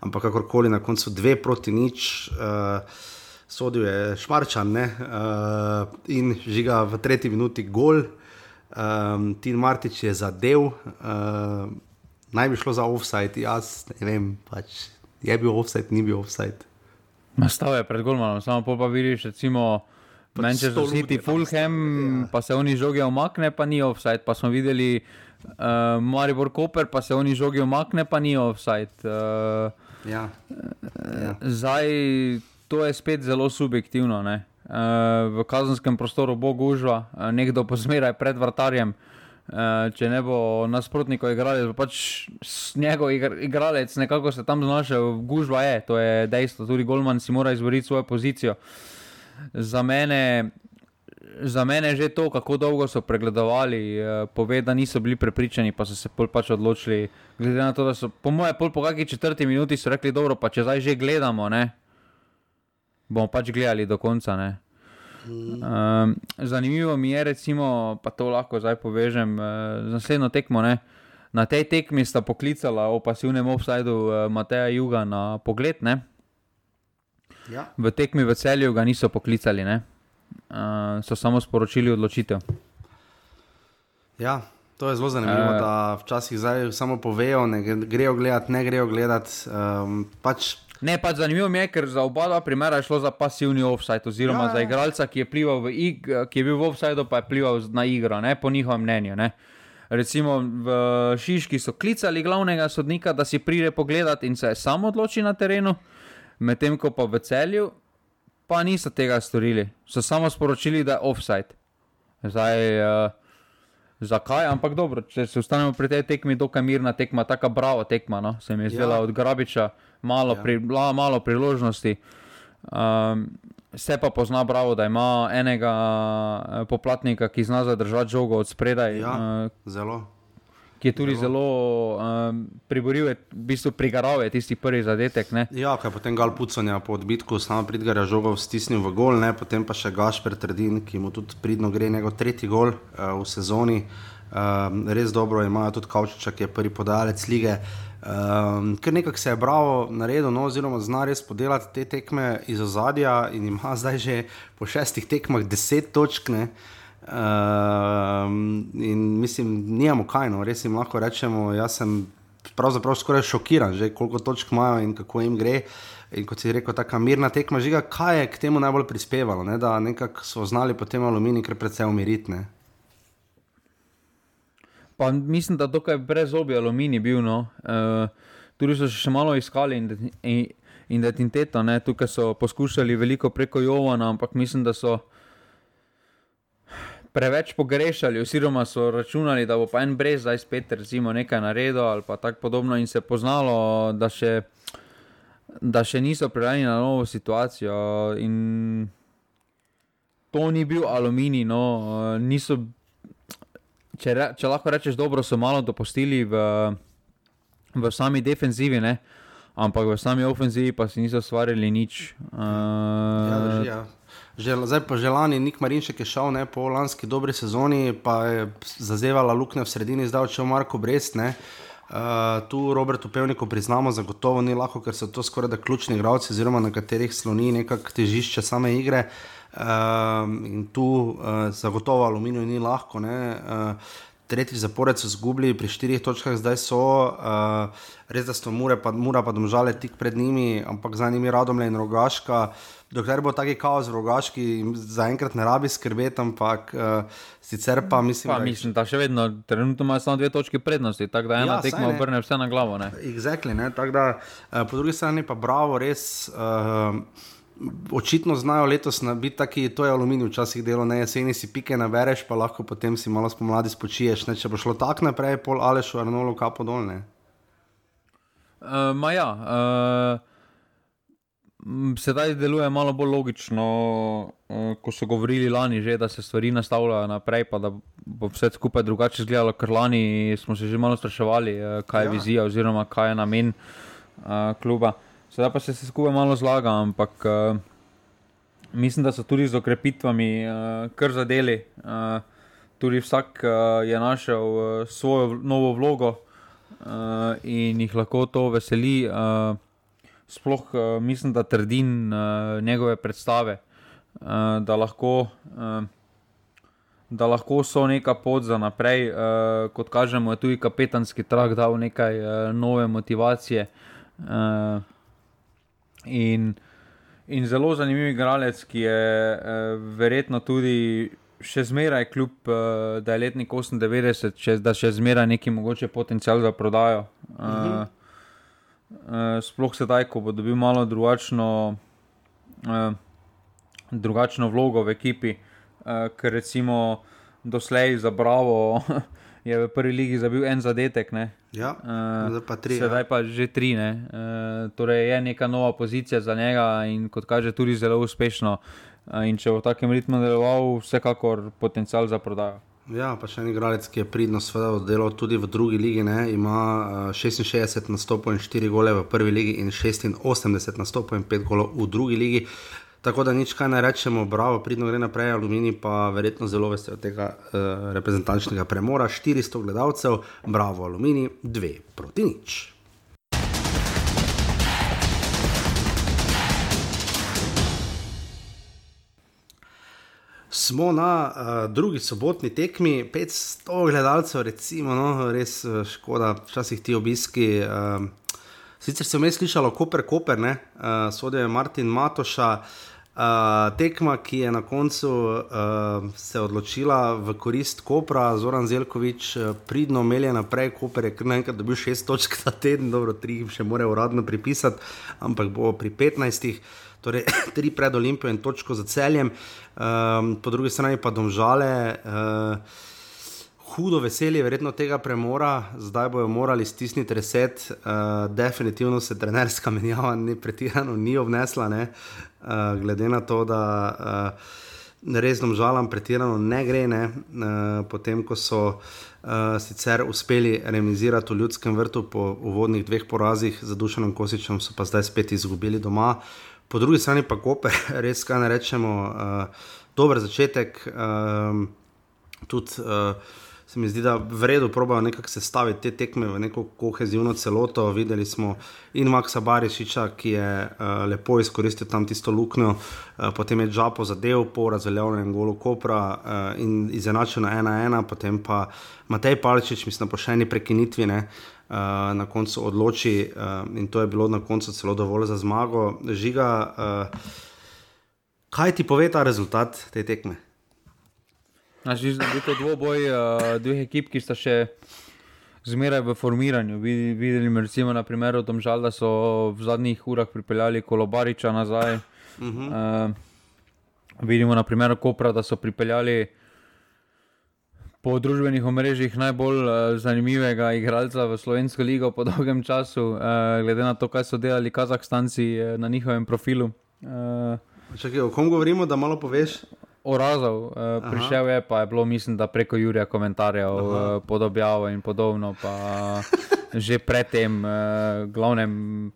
ampak kakorkoli na koncu dve proti nič. Uh, sodil je Šmarčan ne? uh, in žiga v tretji minuti gol. Um, Tin Martič je zadev, uh, naj bi šlo za offside, jaz ne vem, pač je bil offside, ni bil offside. Nastav je pred Golmanom, samo pa vidiš, recimo. Pač Manchester City, Fulham, ja. pa se oni žogi omakne, pa ni offside. Pa smo videli uh, Maribor Koper, pa se oni žogi omakne, pa ni offside. Uh, ja. Ja. Zdaj to je spet zelo subjektivno. Ne? Uh, v kazenskem prostoru bo gužva, uh, nekdo pa zmeraj pred vrtarjem. Uh, če ne bo nasprotnikov igralec, pač njegov igralec nekako se tam znašel, gužva je, to je dejstvo. Tudi Golman si mora izboriti svojo pozicijo. Za mene, za mene že to, kako dolgo so pregledovali, pove, da niso bili prepričani, pa so se pol pač odločili. Glede na to, da so, po mojem, pol po kakšni četrti minuti so rekli, dobro, pa če zdaj že gledamo, ne, bomo pač gledali do konca. Um, zanimivo mi je, recimo, pa to lahko zdaj povežem uh, z naslednjo tekmo. Ne? Na tej tekmi sta poklicala o pasivnem offsajdu uh, Mateja Juga na pogled. Ja. V tekmi v celju ga niso poklicali, uh, so samo sporočili odločitev. Ja, to je zelo zanimivo, uh, da včasih samo povejo, ne grejo gledati, ne grejo gledati. Um, pač Ne, pač zanimivo je, ker za oba dva primera je šlo za pasivni offside, oziroma ja, za ja. igralca, ki je, v ig, ki je bil v offsideu, pa je plival na igro, ne, po njihovem mnenju. Ne. Recimo v Šiški so klicali glavnega sodnika, da si pride pogledat in se samo odloči na terenu, medtem ko pa v celju pa niso tega storili, so samo sporočili, da je offside. Zdaj, uh, zakaj? Ampak dobro, če se ostanemo pri tej tekmi, dokaj mirna tekma, tako bravo tekma, no? se mi je zdela ja. od Grabiča malo, ja. pri, malo priložnosti. Um, se pa pozna, bravo, da ima enega uh, poplatnika, ki zna zadržati žogo od spredaj. Ja, uh, zelo. Ki je tudi zelo, zelo um, priboril, v bistvu prigaral je tisti prvi zadetek. Ne? Ja, kaj potem gal pucanja po odbitku, samo pridgarja žogo stisnil v gol, ne? potem pa še Gašper Trdin, ki mu tudi pridno gre njegov tretji gol uh, v sezoni. Uh, res dobro imajo tudi Kavčiča, ki je prvi podajalec lige. Uh, Um, ker nekako se je bravo naredil, no, oziroma zna res podelati te tekme iz ozadja in ima <laughs> zdaj že po šestih tekmah deset točk. Ne. Um, in mislim, nijamo kaj, no, res jim lahko rečemo. Jaz sem pravzaprav skoraj šokiran, že koliko točk imajo in kako jim gre. In kot si rekel, ta mirna tekma žiga, kaj je k temu najbolj prispevalo, ne, da so znali potem aluminij, ker predvsem umiritne. Pa mislim, da dokaj brez obi aluminij bil. No. Uh, tudi so še malo iskali identiteto, tukaj so poskušali veliko preko Jovana, ampak mislim, da so preveč pogrešali, oziroma so računali, da bo pa en brez zdaj spet recimo, nekaj naredil ali pa tako podobno, in se je poznalo, da še, da še niso pripravljeni na novo situacijo. In to ni bil aluminij, no, niso. Če, re, če lahko rečeš, dobro so malo dopustili v, v sami defenzivi, ne? ampak v sami ofenzivi pa si niso ustvarili nič. Uh, Ja, drži, ja. Že, zdaj pa želani, Nik Marinšek je šel ne, po lanski dobri sezoni, pa je zazevala luknja v sredini, zdaj odšel Marko Brest. Ne. Uh, tu Robertu Pevniku priznamo, zagotovo ni lahko, ker so to skoraj da ključni igralci, oziroma na katerih sloni nekako težišče same igre. Uh, in tu uh, zagotovo aluminij ni lahko. Uh, tretji zapored so zgubili, pri štirih točkah zdaj so, uh, res da so mure, pa, mura pa domžale tik pred njimi, ampak za njimi radomle in rogaška. Dokler bo taki kaos v rogaški, zaenkrat ne rabi skrbeti, ampak uh, sicer pa mislim, pa, da. mislim, da še vedno, trenutno ima samo dve točki prednosti, tako da ena Ja, tekma ne. obrne vse na glavo. Ne? Exactly, ne, tako da, uh, po drugi strani pa bravo, res. Uh, Očitno znajo letos biti taki, to je aluminij, včasih delo, ne jeseni si pike nabereš, pa lahko potem si malo spomladi spočiješ. Ne? Če bo šlo tako naprej, pol Alešu, Arnolu, kapo dolne. Uh, ma ja, uh, sedaj deluje malo bolj logično, uh, ko so govorili lani, že, da se stvari nastavljajo naprej, pa da bo vse skupaj drugače izgledalo, ker lani smo se že malo spraševali, uh, kaj je Ja. ja. vizija oziroma kaj je namen uh, kluba. Sedaj pa se vse skupaj malo zlaga, ampak uh, mislim, da so tudi z okrepitvami uh, kar zadeli. Uh, tudi vsak uh, je našel uh, svojo novo vlogo uh, in jih lahko to veseli. Uh, sploh uh, mislim, da trdim uh, njegove predstave, uh, da, lahko, uh, da lahko so neka pot za naprej. Uh, kot kažemo, je tudi kapetanski trak dal nekaj uh, nove motivacije. Uh, in, in zelo zanimiv igralec, ki je uh, verjetno tudi. Še zmeraj, kljub uh, da je letnik 98, še, da še zmeraj neki mogoče potencial za prodajo. Uh, uh -huh. uh, sploh sedaj, ko bo dobil malo drugačno, uh, drugačno vlogo v ekipi, uh, ker recimo doslej za Bravo <laughs> je v prvi ligi zabil en zadetek. Ne? Ja, Uh, pa tri. Sedaj Ja. pa že tri. ne. Uh, torej je neka nova pozicija za njega in kot kaže, tudi zelo uspešno. Uh, in če bo v takem ritmu deloval, vsekakor potencial za prodajo. ja, pa še en igralec, ki je pridno delal tudi v drugi ligi, ne, ima uh, 66 nastopov in 4 gole v prvi ligi in 86 nastopov in 5 golov v drugi ligi. Tako da nič kaj ne rečemo, bravo, pridno gre naprej, aluminij pa verjetno zelo veste od tega uh, reprezentančnega premora. 400 gledalcev, bravo, aluminij, 2 proti nič. Smo na uh, drugi sobotni tekmi, 500 gledalcev, recimo, no, res uh, škoda, včasih ti obiski. Uh, sicer sem jaz slišal, koper, ne, uh, sodijo je Martin Matoša. Uh, tekma, ki je na koncu uh, se odločila v korist Kopra, Zoran Zelkovič, uh, pridno melje naprej, Koper je kar naenkrat dobil 6 točk ta teden, dobro, 3 jim še mora uradno pripisati, ampak bo pri 15 torej <coughs> tri pred Olimpijo in točko za celjem, um, po drugi strani pa domžale. Uh, Hudo veselje, verjetno tega premora, zdaj bojo morali stisniti reset. Uh, definitivno se trenerska <laughs> menjava ni pretirano, ni obnesla, ne? uh, glede na to, da uh, res domžalam pretirano ne gre. Ne? Uh, potem, ko so uh, sicer uspeli remisirati v ljudskem vrtu po uvodnih dveh porazih z Dušanom Kosičem, so pa zdaj spet izgubili doma. Po drugi strani pa Koper, <laughs> res kaj ne rečemo, uh, dober začetek. Um, tudi uh, se mi zdi, da v redu probajo nekako sestaviti te tekme v neko kohezivno celoto. Videli smo in Maksa Barišiča, ki je uh, lepo izkoristil tam tisto luknjo, uh, potem je Džapo zadev po razveljavljenem golu Kopra uh, in izenačil na 1-1, potem pa Matej Palčič, mislim, po še eni prekinitvi. Ne, Uh, na koncu odloči, uh, in to je bilo na koncu celo dovolj za zmago. Žiga, uh, kaj ti pove ta rezultat te tekme? Znači, da je to dvoboj uh, dveh ekip, ki sta še zmeraj v formiranju. Videli smo, recimo, na primeru Domžal, da so v zadnjih urah pripeljali Kolobariča nazaj. Uh -huh. uh, vidimo na primeru Kopra, da so pripeljali po družbenih omrežjih najbolj uh, zanimivega igralca v Slovensko ligo po dolgem času, uh, glede na to, kaj so delali Kazahstanci uh, na njihovem profilu. Uh, Čakaj, o kom govorimo, da malo poveš? Orazov, uh, prišel je, pa je bilo, mislim, da preko Jurija komentarjev, uh, podobjav in podobno, pa <laughs> že predtem, uh, glavnem.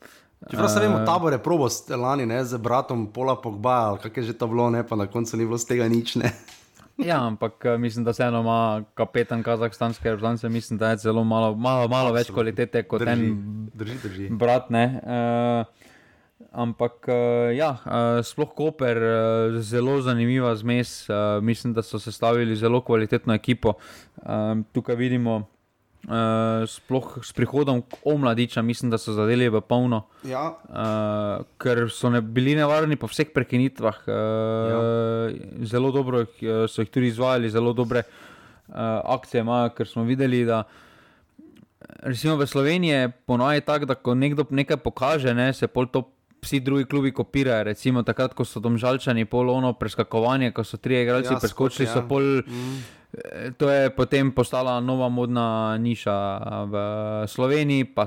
Čeprav se vemo, tabor je probo lani ne, z bratom Pola Pogba, ali kak je že to bilo, ne, pa na koncu ni bilo z tega nič. Ne. <laughs> Ja, ampak mislim, da vseeno ima kapetan kazahstanske reprezentance, mislim, da je zelo malo, malo, malo več kvalitete kot Drži, en drži, drži. brat. Ne, uh, ampak uh, ja, uh, sploh Koper, uh, zelo zanimiva zmes. Uh, mislim, da so sestavili zelo kvalitetno ekipo. Uh, tukaj vidimo. Uh, sploh s prihodom omladiča, mislim, da so zadeli v polno, Ja, uh, ker so ne, bili nevarni po vseh prekinitvah. Uh, ja. Zelo dobro eh, so jih tudi izvajali, zelo dobre uh, akcije imajo, ker smo videli, da recimo v Sloveniji je ponovadi tako, da ko nekdo nekaj pokaže, ne, se pol to. Vsi drugi klubi kopirajo, recimo takrat, ko so domžalčani polono preskakovanje, ko so tri igralci Ja, preskočili, skoči, so ja. pol. Eh, To je potem postala nova modna niša v Sloveniji, pa,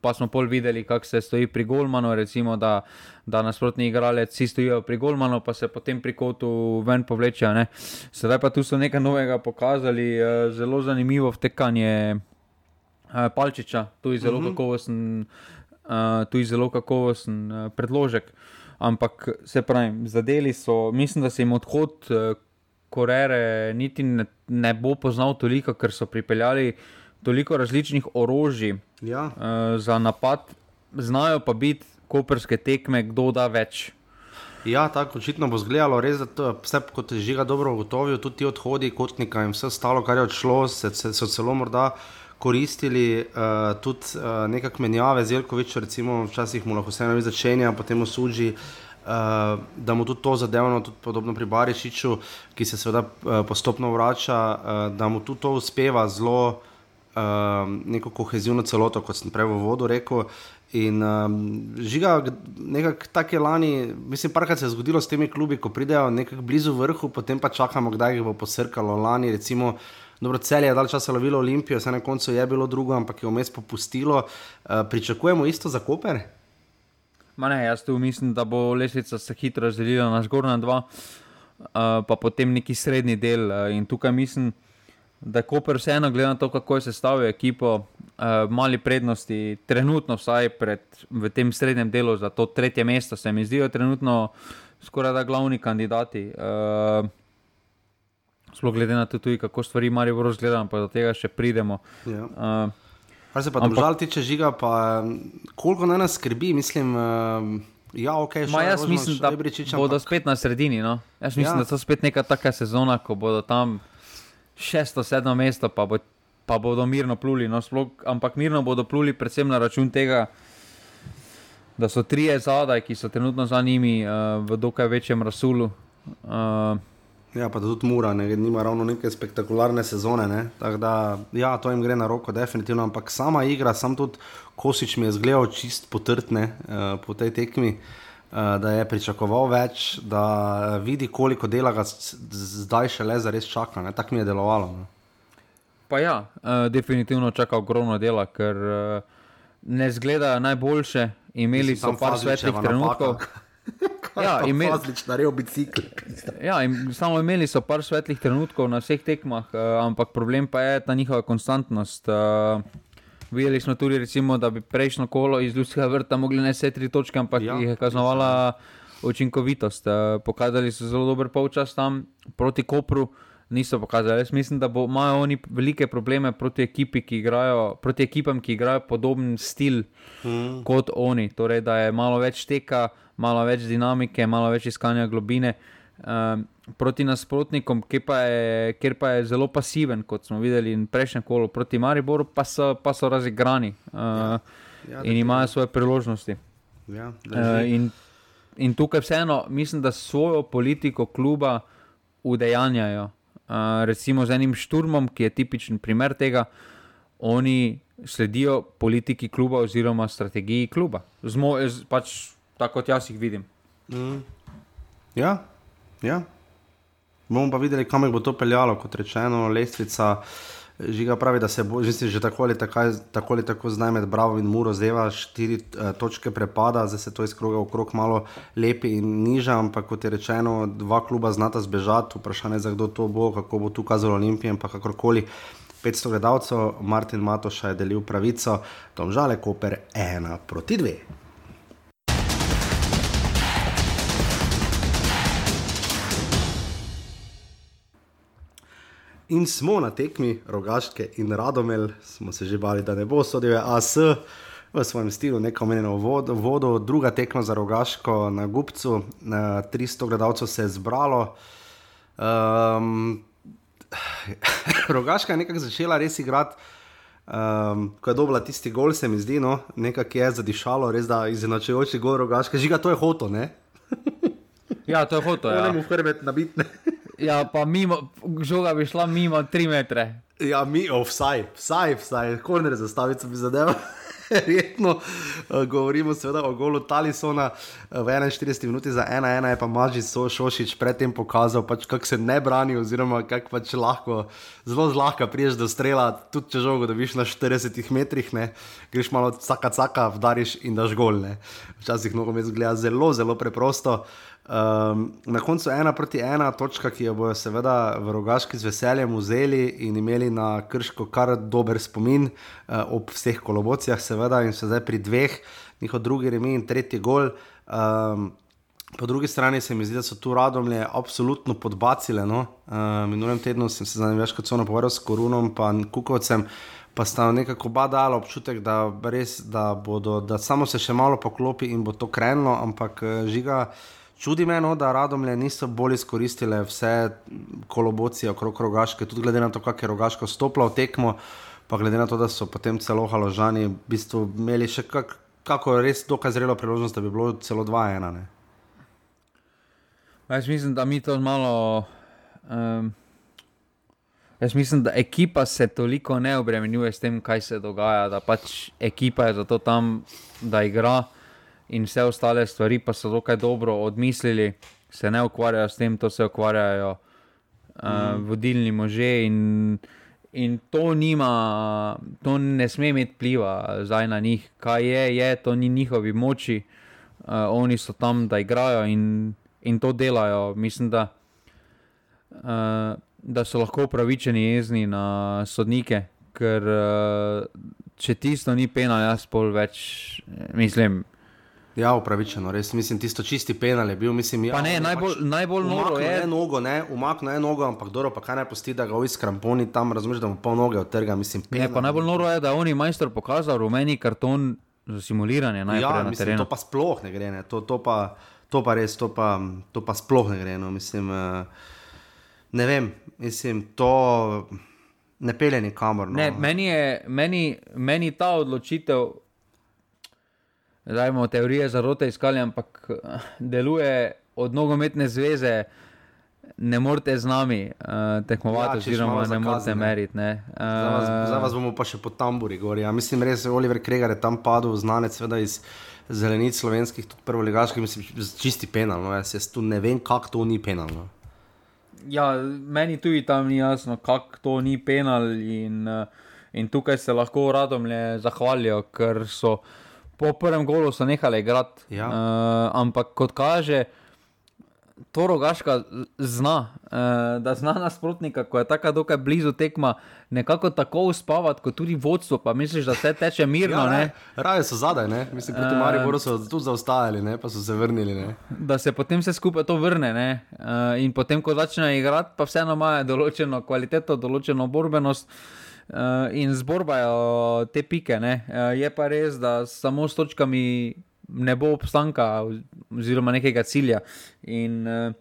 pa smo pol videli, kako se stoji pri Golmanu. Recimo, da, da nasprotni igralec, vsi stojijo pri Golmanu, pa se potem pri kotu ven povlečejo. Ne. Sedaj pa tu so nekaj novega pokazali, eh, zelo zanimivo vtekanje eh, Palčiča, tu je zelo kakovosten, uh, tu je zelo kakovosten uh, predložek. Ampak se pravi, zadeli so, mislim, da se jim odhod uh, Korere niti ne, ne bo poznal toliko, ker so pripeljali toliko različnih orožij ja. uh, za napad, znajo pa biti koperske tekme, kdo da več. ja, tako očitno bo izgledalo, res, da to je vse kot je žiga dobro ugotovil, tudi ti odhodi kotnika in vse ostalo, kar je odšlo, se, se, so celo morda koristili, uh, tudi uh, nekakšne menjave, Zelkovič, recimo, včasih mu lahko vseeno začenja, potem osuži. Uh, da mu tudi to zadevno, tudi podobno pri Barišiču, ki se seveda uh, postopno vrača, uh, da mu tudi to uspeva zelo uh, neko kohezivno celoto, kot sem prej v vodu rekel. In um, žiga, nekako tako je lani, mislim, parkrat se je zgodilo s temi klubi, ko pridejo nekako blizu vrhu, potem pa čakamo, kdaj jih bo posrkalo. Lani, recimo, dobro, cel je dal časa lovilo Olimpijo, vse na koncu je bilo drugo, ampak je vmes popustilo. Uh, pričakujemo isto za Koper? Ma ne, jaz tu mislim, da bo lesvica se hitro razdelila na zgornja dva, uh, pa potem neki srednji del. Uh, in tukaj mislim, da Koper vseeno, glede na to, kako je sestavil ekipo, mali prednosti, trenutno vsaj pred, v tem srednjem delu za to tretje mesto, se mi zdijo trenutno skoraj da glavni kandidati. Uh, Sploh glede na to, tudi, kako stvari Marijo Borož gledamo, pa do tega še pridemo. Ja. Uh, Kar se pa Ampak- domžal tiče žiga, pa koliko naj nas skrbi, mislim. Um, Ja, okay, Ma jaz mislim, da bodo spet na sredini. No? Jaz mislim, Ja. ja. da so spet neka taka sezona, ko bodo tam šesto, sedmo mesto, pa, bo, pa bodo mirno pluli. No? Sploh, ampak mirno bodo pluli predvsem na račun tega, da so trije zadaj, ki so trenutno za njimi uh, v dokaj večjem rasulu. Uh, Ja, pa tudi Mura, ne, nima ravno neke spektakularne sezone. Ne? Tako Da, ja, to jim gre na roko, definitivno. Ampak sama igra, sam tudi Kosič mi je zgledal čist potrtne uh, po tej tekmi. Uh, da je pričakoval več, da vidi, koliko dela ga zdaj še le za res čaka. ne. Tako mi je delovalo. Ne. pa ja, uh, definitivno čaka ogromno dela, ker uh, ne zgledajo najboljše. Imeli so Tam par svetlih trenutkov. <laughs> Ja, <laughs> ime- Fazlič naredil bicikl. Ja, in samo imeli so par svetlih trenutkov na vseh tekmah, uh, ampak problem pa je ta njihova konstantnost. Uh, videli smo tudi, recimo, da bi prejšnjo kolo iz Ljudskega vrta mogli ne vse tri točke, ampak Ja. jih je kaznovala učinkovitost. Uh, pokazali so zelo dober polčas tam proti Kopru. Niso pokazali. Jaz mislim, da bo, imajo oni velike probleme proti, ekipi, ki igrajo, proti ekipam, ki igrajo podoben stil mm. kot oni. Torej, da je malo več teka, malo več dinamike, malo več iskanja globine. Um, proti nasprotnikom, kjer pa, je, kjer pa je zelo pasiven, kot smo videli in prejšnjem kolu, proti Mariboru, pa so, pa so razigrani uh, Ja, ja, in imajo svoje priložnosti. Ja, Uh, in, in tukaj vseeno mislim, da svojo politiko kluba udejanjajo. Uh, recimo z enim šturmom, ki je tipičen primer tega, oni sledijo politiki kluba oziroma strategiji kluba. Zmo, z, pač tako kot jaz jih vidim. Mm. Ja, ja. bomo pa videli, kam bo to peljalo, kot rečeno, lestvica. Žiga pravi, da se bo že, že tako, ali tako tako zdaj med Bravo in Muro zdeva štiri uh, točke prepada, zdaj se to iz kroga v krog malo lepi in niža, ampak kot je rečeno, dva kluba znata zbežati, vprašanje za kdo to bo, kako bo tu kazalo Olimpijem, pa kakorkoli. 500 gledalcev, Martin Matoša je delil pravico, Tom Žale, Koper 1 proti 2. In smo na tekmi rogaške in radomel, smo se že bali, da ne bo sodel AS v svojem stilu, neko omenjeno vodo, vodo, druga tekma za rogaško na Gupcu, 300 gledalcev se je zbralo. Um, rogaška je nekako začela res igrati. Um, ko je dobila tisti gol, se mi zdi, no, nekako je zadišalo, res da izenačujoči gol rogaška, žiga to je hoto, ne? ja, to je hoto. <laughs> Ja, ne moremo hrbet nabitne. Ja, pa mimo, žoga bi šla mimo 3 metre. Ja, mi, oh, vsaj, vsaj, vsaj, korner zastavico bi zadeval. <laughs> Verjetno uh, govorimo seveda o golu Talisona uh, v 41 minuti za 1-1, je pa Maži so Šošič predtem pokazal, pač, kako se ne brani, oziroma kako pač lahko, zelo zlahka priješ do strela, tudi če žogo dobiš na 40 metrih, ne, greš malo caka caka, vdariš in daš gol. Ne. Včasih mnogo me zgleda zelo, zelo preprosto. Um, na koncu ena proti ena točka, ki jo bojo seveda v rogaški z veseljem vzeli in imeli na krško kar dober spomin uh, ob vseh kolobocijah, seveda in se zdaj pri dveh, njihov drugi remi in tretji gol. Um, po drugi strani se mi zdi, da so tu radomlje absolutno podbacile. No? Uh, minulem tednu sem se zanimivo več kot so napovedal s Korunom in Kukovcem. Pa sta nekako badala občutek, da, res, da, bodo, da samo se še malo poklopi in bo to krenilo, ampak žiga, uh, Čudi me, no, da radomlje niso bolj izkoristile vse kolobocije okrog rogaške, tudi glede na to, kako je rogaško stopila v tekmo, pa glede na to, da so potem celo haložani v bistvu imeli še kak, kako res dokaj zrelo priložnost, da bi bilo celo 2-1. Jaz mislim, da mi to malo. Um, jaz mislim, da ekipa se toliko ne obremenjuje s tem, kaj se dogaja, da pač ekipa je zato tam, da igra in vse ostale stvari pa so dokaj dobro odmislili, se ne ukvarjajo s tem, to se ukvarjajo uh, mm. vodilni možje. In, in to, nima, to ne sme imeti pliva zdaj na njih, kaj je, je to ni njihovi moči, uh, oni so tam, da igrajo in, in to delajo. Mislim, da, uh, da so lahko upravičeni jezni na sodnike. Ker uh, če tisto ni pena, jaz pol več, mislim, Ja, upravičeno, res mislim, tisto čisti penal je bil. Mislim, ja, ne, najbolj, pač najbolj noro je. Ne, nogo, ne, umakne je nogo, ampak dobro, pa kaj naj pusti, da ga v iskramponi tam razumeš, da mu pol noge odtrga. Mislim, penal, ne, pa najbolj noro je, da on je majster pokazal rumeni karton za simuliranje. Ja, mislim, to pa sploh ne gre, ne. To, to, pa, to pa res, to pa, to pa sploh ne gre. No. Mislim, uh, ne vem, mislim, to ne pelje nikamor. No. Ne, meni je meni, meni ta odločitev. Zdaj imamo teorije zarote iskali, ampak eh, deluje od nogometne zveze, ne morete z nami uh, tekmovati, ja, oziroma ne morete meriti. Ne. Uh, za, vas, za vas bomo pa še po tamburi gori. Ja, mislim, res je Oliver Kregar je tam padel, znanec seveda iz zelenic slovenskih, tudi prvoligaških, mislim, čisti penal. No, jaz, jaz tu ne vem, kako to ni penal. No. Ja, meni tudi tam ni jasno, kako to ni penal. In, in tukaj se lahko radom le zahvalijo, ker so po prvem golu so nehali igrati. Ja. Uh, ampak kot kaže, to rogaška zna, uh, da zna nasprotnika, ko je tako dokaj blizu tekma, nekako tako uspavati, kot tudi vodstvo. Pa misliš, da vse teče mirno. ja, ne? Raje so zadaj, ne? mislim, proti uh, Mariboru so tu zaostajali, ne? pa so se vrnili. Ne? Da se potem vse skupaj to vrne. Uh, in potem, ko začnejo igrati, pa vseeno imajo določeno kvaliteto, določeno borbenost. Uh, in zborbajo te pike. Uh, je pa res, da samo s točkami ne bo obstanka, oziroma nekega cilja. In, uh,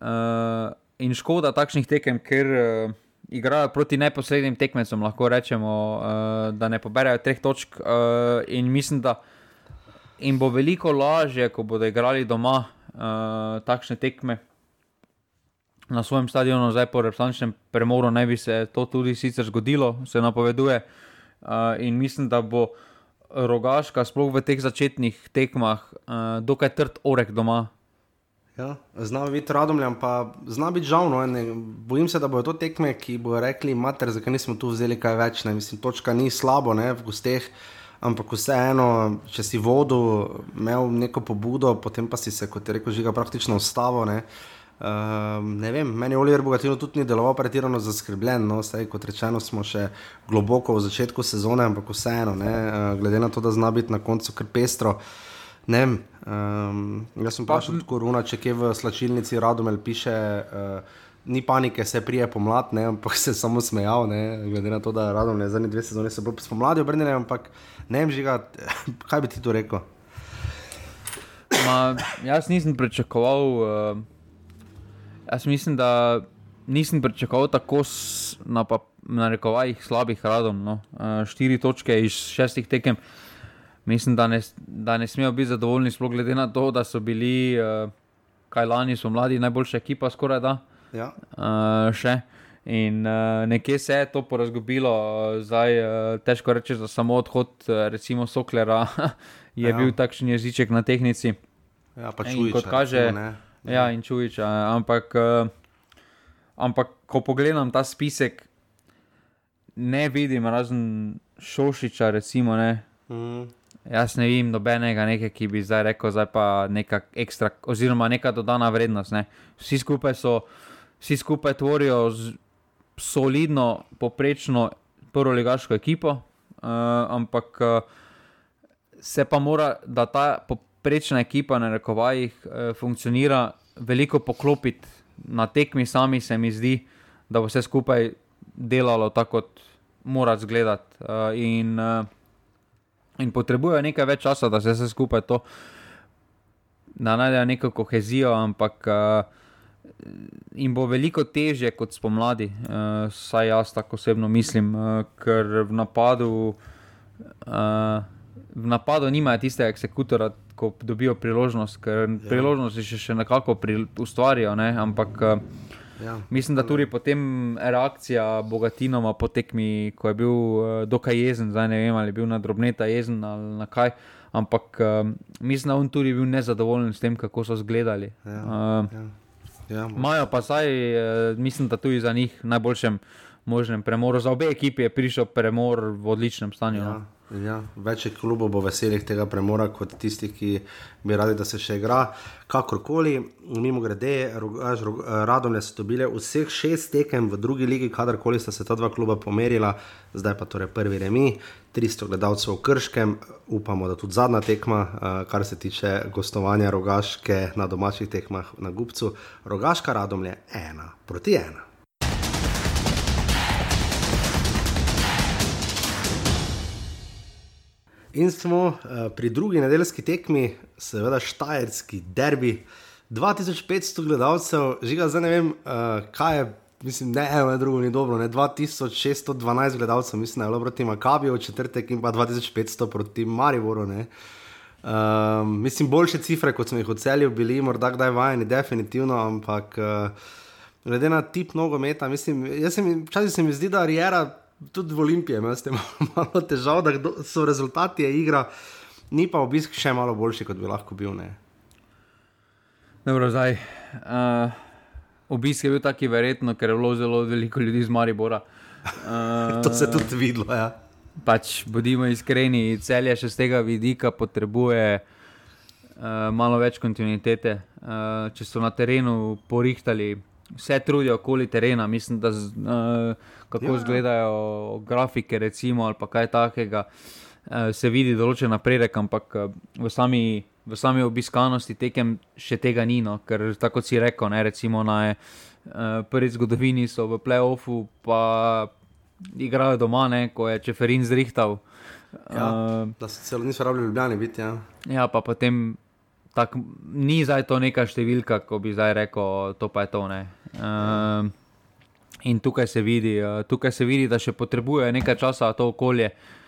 uh, in škoda takšnih tekem, ker uh, igrajo proti neposrednim tekmecem, lahko rečemo, uh, da ne poberajo treh točk. Uh, in mislim, da jim bo veliko lažje, ko bodo igrali doma uh, takšne tekme na svojem stadionu, zdaj po reprezentančnem premoru, naj bi se to tudi sicer zgodilo, se napoveduje. Uh, in mislim, da bo rogaška, sploh v teh začetnih tekmah, uh, dokaj trd orek doma. Ja, zna biti radomljan, pa zna biti žal. No, bojim se, da bodo to tekme, ki bodo rekli, mater, zakaj nismo tu vzeli kaj več. Ne. Mislim, točka ni slabo ne, v gosteh, ampak vseeno, če si vodu imel neko pobudo, potem pa si se, kot je rekel, žiga praktično ustavo. Ne. Uh, ne vem, meni je Oliver Bogatino tudi ni deloval pretirano zaskrbljen. No, staj, kot rečeno, smo še globoko v začetku sezone, ampak vseeno, ne, uh, glede na to, da zna biti na koncu kar pestro. Ne, um, jaz sem pa še tako runa, če kje v slačilnici Radomel piše, uh, ni panike, se prije pomlad, ne, ampak <laughs> se samo smejal, ne, glede na to, da Radomel zadnje dve sezone se bo spomladi obrnili, ampak ne vem, žiga, <laughs> kaj bi ti to rekel? Ma, jaz nisem pričakoval, uh, jaz mislim, da nisem pričakoval tako na, na rekovajih slabih radom, no. uh, štiri točke iz šestih tekem mislim, da ne, da ne smejo biti zadovoljni, sploh glede na to, da so bili, uh, kaj lani so mladi, najboljša ekipa, skoraj da. Ja. Uh, In uh, nekje se je to porazgobilo, zdaj uh, težko reči, da samo odhod, recimo Soklera, <laughs> je ja. bil takšen jeziček na tehnici. Ja, pa čuješ, kot kaže. Ne. Ja, in čuješ. Ampak, uh, ampak, ko pogledam ta spisek, ne vidim razen Šošiča, recimo. Mm. Jaz ne vidim nobenega, nekaj, ki bi zdaj rekel, da je pa neka ekstra, oziroma neka dodana vrednost. Ne. Vsi, skupaj so, vsi skupaj tvorijo solidno, poprečno prvo ligaško ekipo, uh, ampak uh, se pa mora, da ta poprečna ekipa na rekovajih uh, funkcionira, veliko poklopiti na tekmi, sami se mi zdi, da bo vse skupaj delalo tako, kot mora izgledati. Uh, in potrebujejo nekaj več časa, da se vse skupaj to, da najdejo neko kohezijo, ampak uh, jim bo veliko težje kot spomladi, uh, saj jaz tako osebno mislim, uh, ker v napadu, uh, v napadu nimajo tistega eksekutora. Ko dobijo priložnost, ker ja. priložnosti še, še nekako ustvarijo, ne? ampak uh, Ja. Mislim, da tudi potem reakcija Bogatinova po tekmi, ko je bil uh, dokaj jezen, zdaj ne vem ali je bil na drobneta jezen ali na kaj, ampak uh, mislim, da on tudi bil nezadovoljen s tem, kako so zgledali. Ja. Uh, ja. Ja, Majo pa zdaj, uh, mislim, da tudi za njih najboljšem možnem premoru. Za obe ekipi je prišel premor v odličnem stanju. No. Ja. No. Ja, več klubov bo veselih tega premora, kot tistih, ki bi radi, da se še igra. Kakorkoli, mimo grede, radom so dobili vseh šest tekem v drugi ligi, kadarkoli sta se ta dva kluba pomerila, zdaj pa torej prvi remi, 300 gledalcev v Krškem, upamo, da tudi zadnja tekma, eh, kar se tiče gostovanja rogaške na domačih tekmah na Gupcu. Rogaška radom je ena proti ena. In smo uh, pri drugi nedeljski tekmi, seveda Štajerski derbi. 2500 gledalcev, žiga zdaj ne vem, uh, kaj je, mislim, ne eno, ne drugo, ni dobro. Ne? 2612 gledalcev, mislim, da je bilo proti Makabiju v četrtek in pa 2500 proti Mariboru. Um, mislim, boljše cifre, kot smo jih ocelili, bili morda kdaj vajeni, definitivno, ampak uh, glede na tip nogometa, mislim, jaz se mi, včasih se mi zdi, da Rijera tudi v Olimpiji imaš <laughs> malo težav, da so rezultati igra, ni pa obisk še malo boljši, kot bi lahko bil. Ne? Dobro, zdaj. Uh, obisk je bil taki, verjetno, ker je bilo zelo veliko ljudi iz Maribora. Uh, <laughs> to se je tudi videlo. Ja. Pač, bodimo iskreni, celje še z tega vidika potrebuje uh, malo več kontinuitete. Uh, če so na terenu porihtali vse trudijo okoli terena, mislim, da z, uh, kako ja, izgledajo grafike, recimo, ali kaj takega, uh, se vidi določen napredek, ampak uh, v, sami, v sami obiskanosti tekem še tega ni, no, ker tako si rekel, ne, recimo na uh, prvi zgodovini so v playoffu, pa igrajo doma, ne, ko je Čeferin zrihtal. Ja, uh, da se celo niso rabili ljubljeni biti. Ja. ja, pa potem tak, ni zdaj to neka številka, ko bi zdaj rekel, to pa je to. Uh, in tukaj se, vidi, uh, tukaj se vidi, da še potrebuje nekaj časa to okolje, uh,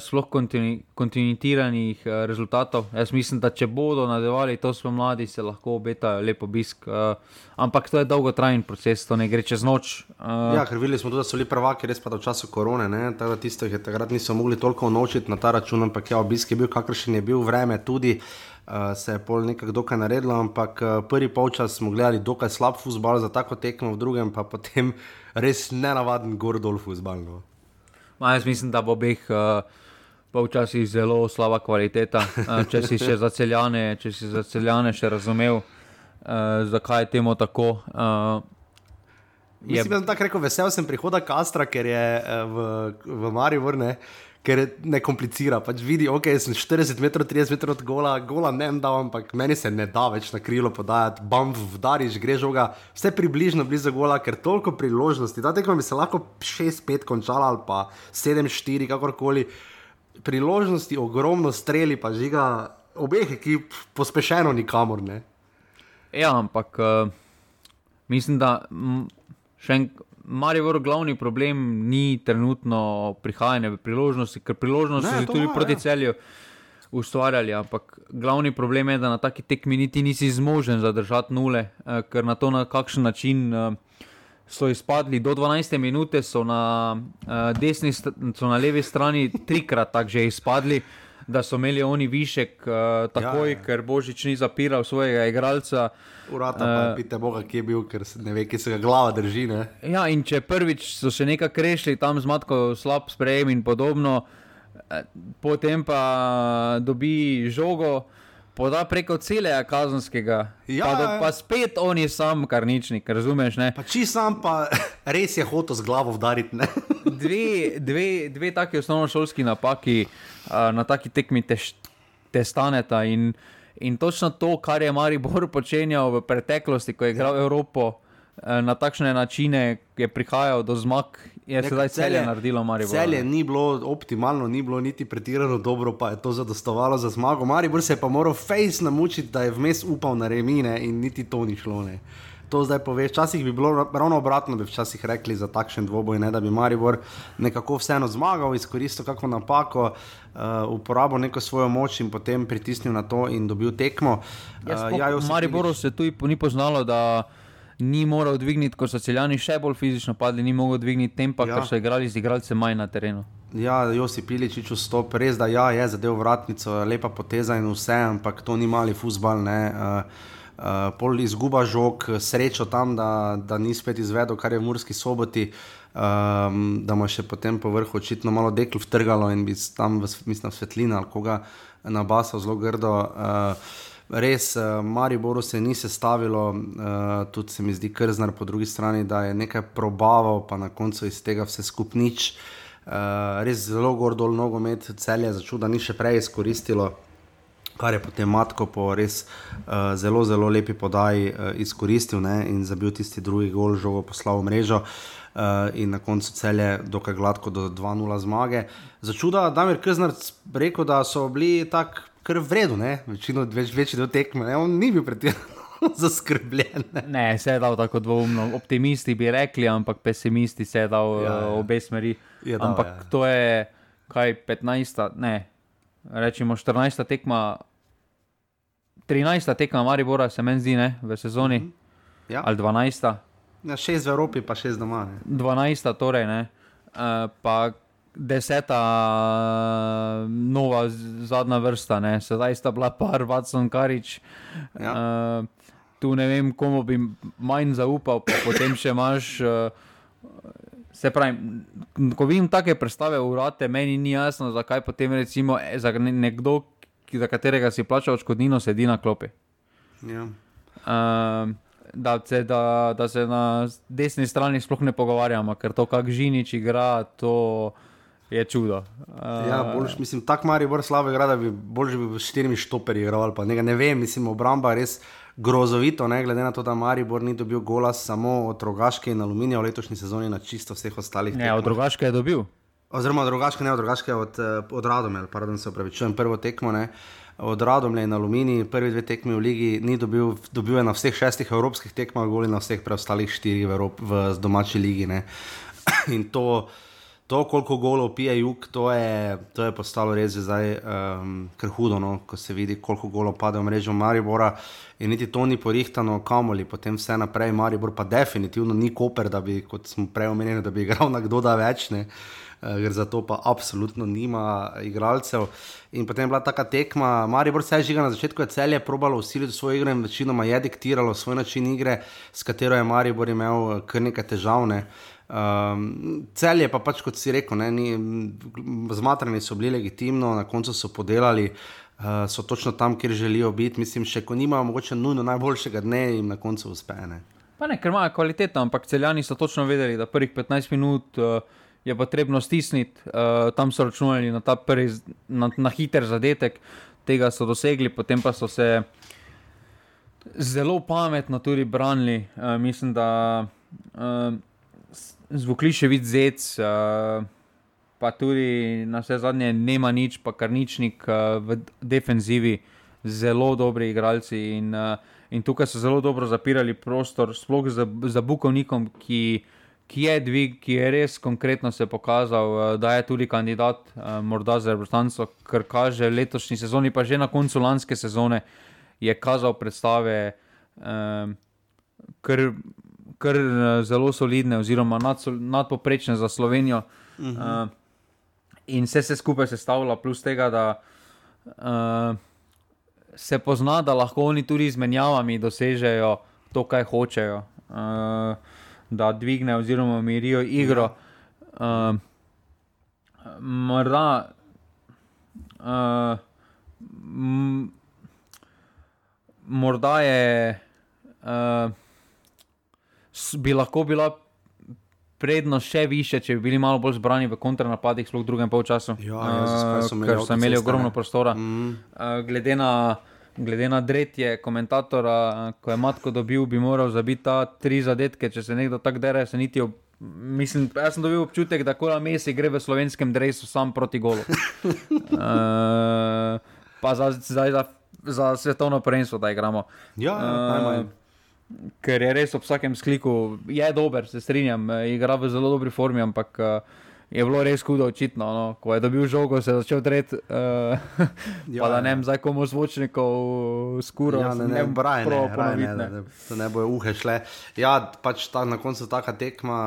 sploh kontinu, kontinuiranih uh, rezultatov. Jaz mislim, da če bodo nadaljevali to smo mladi, se lahko obetajo lep obisk. Uh, ampak to je dolgotrajen proces, to ne gre čez noč. Uh, ja, ker videli smo tudi, da so bili prvaki, res pa v času korone, da tisto, ki takrat niso mogli toliko naučiti na ta račun, ampak ja, obisk je bil kakršen je bil, vreme tudi. Uh, se je pol nekaj dokaj naredilo, ampak uh, prvi polčas smo gledali dokaj slab futbol za tako tekmo, v drugem pa potem res nenavaden gordol futbol. No. Ma, jaz mislim, da bo obeh uh, včasih zelo slaba kvaliteta. Uh, če si še zaceljane, če si zaceljane še razumel, uh, zakaj je temu tako. Uh, je... Mislim, da sem tako rekel, vesel sem prihoda Kastra, ker je uh, v, v Mariju vrne. Ker ne komplicira, pač vidi, ok, sem 40 metrov, 30 metrov od gola, gola ne da, ampak meni se ne da več na krilo podajati, bam, vdariš, greš žoga, vse približno blizu gola, ker toliko priložnosti. Ta tekma bi se lahko 6-5 končala ali pa 7-4, kakorkoli. Priložnosti ogromno streli, pa žiga obeh ekip pospešeno nikamor. Ne? Ja, ampak uh, mislim, da še enkrat. Marijo, glavni problem ni trenutno prihajanje v priložnosti, ker priložnosti so tudi ma, proti ja. celju ustvarjali. Ampak glavni problem je, da na taki tekmi niti nisi zmožen zadržati nule, eh, ker na to na kakšen način. Eh, so izpadli do 12 minut, so na uh, desni, so na levi strani trikrat tako že izpadli, da so imeli oni višek uh, takoj, ja, ja. ker Božič ni zapiral svojega igralca. Urata, uh, eh, pite Boga, kje je bil, ker ne ve, kje se ga glava drži. Ne? Ja, in če prvič so še nekaj krešili, tam zmatko slab sprejem in podobno, eh, potem pa dobi žogo. Poda preko celega kazenskega, ja, pa, do, pa spet on je sam, kar ničnik, razumeš? Či sam, pa <laughs> res je hotel z glavo udariti. <laughs> dve, dve, dve taki osnovnošolski napaki uh, na taki tekmi te, te staneta. In, in točno to, kar je Maribor počenjal v preteklosti, ko je igral Evropo uh, na takšne načine, je prihajal do zmag je sedaj celje naredilo, Maribor. Celje ni bilo optimalno, ni bilo niti pretirano dobro, pa je to zadostovalo za zmago. Maribor se je pa moral face namučiti, da je vmes upal na remine in niti to ni šlo. Ne. To zdaj poveš. Včasih bi bilo ravno obratno, bi včasih rekli za takšen dvoboj, ne, da bi Maribor nekako vseeno zmagal, izkoristil kakšno napako, uh, uporabil neko svojo moč in potem pritisnil na to in dobil tekmo. Uh, ja, ja, Mariboru se tu ni poznalo, da ni moral dvigniti, ko so celjani še bolj fizično padli, ni mogel dvigniti tempa, ja. ker so igrali z igralcem manj na terenu. Ja, Josi Piličič vstop, res da ja, je zadev vratnico, lepa poteza in vse, ampak to ni mali futbal. Uh, Uh, pol izguba žog, srečo tam, da, da ni spet izvedel, kar je v Murski soboti, um, da mu je še potem po vrhu očitno malo dekl vtrgalo in bi tam, mislim, svetlina ali koga nabasal zelo grdo. Uh, res, uh, Mariboru se ni sestavilo, uh, tudi se mi zdi krznar po drugi strani, da je nekaj probaval, pa na koncu iz tega vse skupnič. Uh, res zelo gordo nogomet, celje za čuda ni še prej izkoristilo. Kar je potem Matko po res uh, zelo, zelo lepi podaji uh, izkoristil ne, in zabil tisti drugi gol, žogo poslal v mrežo. Uh, in na koncu celje, dokaj gladko, do 2-0 zmage. Za čuda, da je Krznar rekel, da so bili tako kar vredno, večino več, večji del tekme, ne? on ni bil pretirano. <laughs> Zaskrbljen. Ne. ne, se je dal tako dvoumno. Optimisti bi rekli, ampak pesimisti se je dal ja, ja. Uh, obe smeri. Je dal, ampak ja. to je kaj 15, ne, rečemo 14 tekma, 13 tekma Maribora, se meni zdi, ne, v sezoni. Mm -hmm. ja. Ali 12. Ja, 6 v Evropi, pa 6 doma. Ne. 12, torej ne. Uh, pa deseta, nova, zadnja vrsta, ne? sedaj sta bila par, Vatson, Karič. Ja. Uh, tu ne vem, komu bi manj zaupal, pa potem še imaš. Uh, se pravi, ko vidim take predstave, urate, meni ni jasno, zakaj potem recimo e, za nekdo, za katerega si plačal odškodnino, sedi na klopi. Ja. Uh, da, se, da, da se na desni strani sploh ne pogovarjamo, ker to, kako Žinič igra, to je čudo. Uh, ja, boljš, mislim, tako mari bolj slabo igra, da bi bolj bi s štirimi štoperji igral. Ne, ne vem, mislim, obramba je res grozovito, ne, glede na to, da Maribor ni dobil gola samo od Rogaške in Aluminija v letošnji sezoni, na čisto vseh ostalih. Ne, od Rogaške je dobil. Oziroma, drugačke, ne od drugačke, od, eh, od Radomel, pardon, se upravičujem, prvo tekmo. Ne. Od Radomlja in Aluminij, prvi dve tekmi v Ligi, ni dobil, dobil je na vseh šestih evropskih tekmah, goli na vseh preostalih štirih v, Evrop, v domači ligi. Ne. <coughs> In to, to, koliko golov pije jug, to je, to je postalo res zdaj um, kar hudo, no? ko se vidi, koliko golov pade v mrežo Maribora. In niti to ni porihtano, kamoli, potem vse naprej, Maribor pa definitivno ni koper, da bi, kot smo prej omenili, da bi igral <laughs> na kdo da več. Ne? Eh, ker za to pa absolutno nima igralcev. In potem je bila ta tekma, Maribor se je žiga na začetku, je celje probalo usiliti svojo igro in večinoma je diktiralo svoj način igre, s katero je Maribor imel kar nekaj težavne. Um, cel je pa pač, kot si rekel, ne, ni, zmatrani so bili legitimno, na koncu so podelali, uh, so točno tam, kjer želijo biti. Mislim, še ko nimajo mogoče nujno najboljšega dne, jim na koncu uspe. Ne. Pa ne, ker imajo kvaliteto, ampak celjani so točno vedeli, da prvih 15 minut. Uh, Je potrebno stisniti, uh, tam so računali na ta prvi, na, na hiter zadetek, tega so dosegli, potem pa so se zelo pametno tudi branili. Uh, mislim, da uh, zvokliševic zec, uh, pa tudi na vse zadnje nema nič, pa kar ničnik uh, v defenzivi, zelo dobri igralci. In, uh, in tukaj so zelo dobro zapirali prostor, sploh za, za Bukovnikom, ki, ki je dvig, ki je res konkretno se pokazal, uh, da je tudi kandidat, uh, morda za reprezentanco, kar kaže letošnji sezoni, pa že na koncu lanske sezone je kazal predstave. Uh, Ker kar eh, zelo solidne, oziroma nadpoprečne za Slovenijo. Uh -huh. uh, in vse se skupaj sestavlja, plus tega, da uh, se pozna, da lahko oni tudi z menjavami dosežejo to, kar hočejo, uh, da dvigne oziroma mirijo igro. Uh, morda. Uh, Morda je uh, bi lahko bila prednost še više, če bi bili malo bolj zbrani v kontranapadih, sploh v drugem polčasu. Ja, ja, uh, ker so imeli ogromno prostora. Mm. Uh, glede na. Glede na dretje komentatora, ko je Matko dobil, bi moral zabiti ta tri zadetke. Če se nekdo tako dere, se niti. Ob... Mislim, jaz sem dobil občutek, da kola Messi gre v slovenskem drevesu sam proti golu. uh, <laughs> pa za, za, za, za svetovno prvenstvo, da igramo. Ja, uh, ker je res ob vsakem skliku, je dober, se strinjam, eh, igra v zelo dobri formi, ampak uh, je bilo res hudo očitno. No? Ko je dobil žogo, se je začel tret, <laughs> uh, ja, da ne vem, zdaj komu zvočnikov skuro. Ja, ne, ne, braj, ne, braj, ne, ne, ne, ne bojo uhe šle. Ja, pač ta, na koncu taka tekma.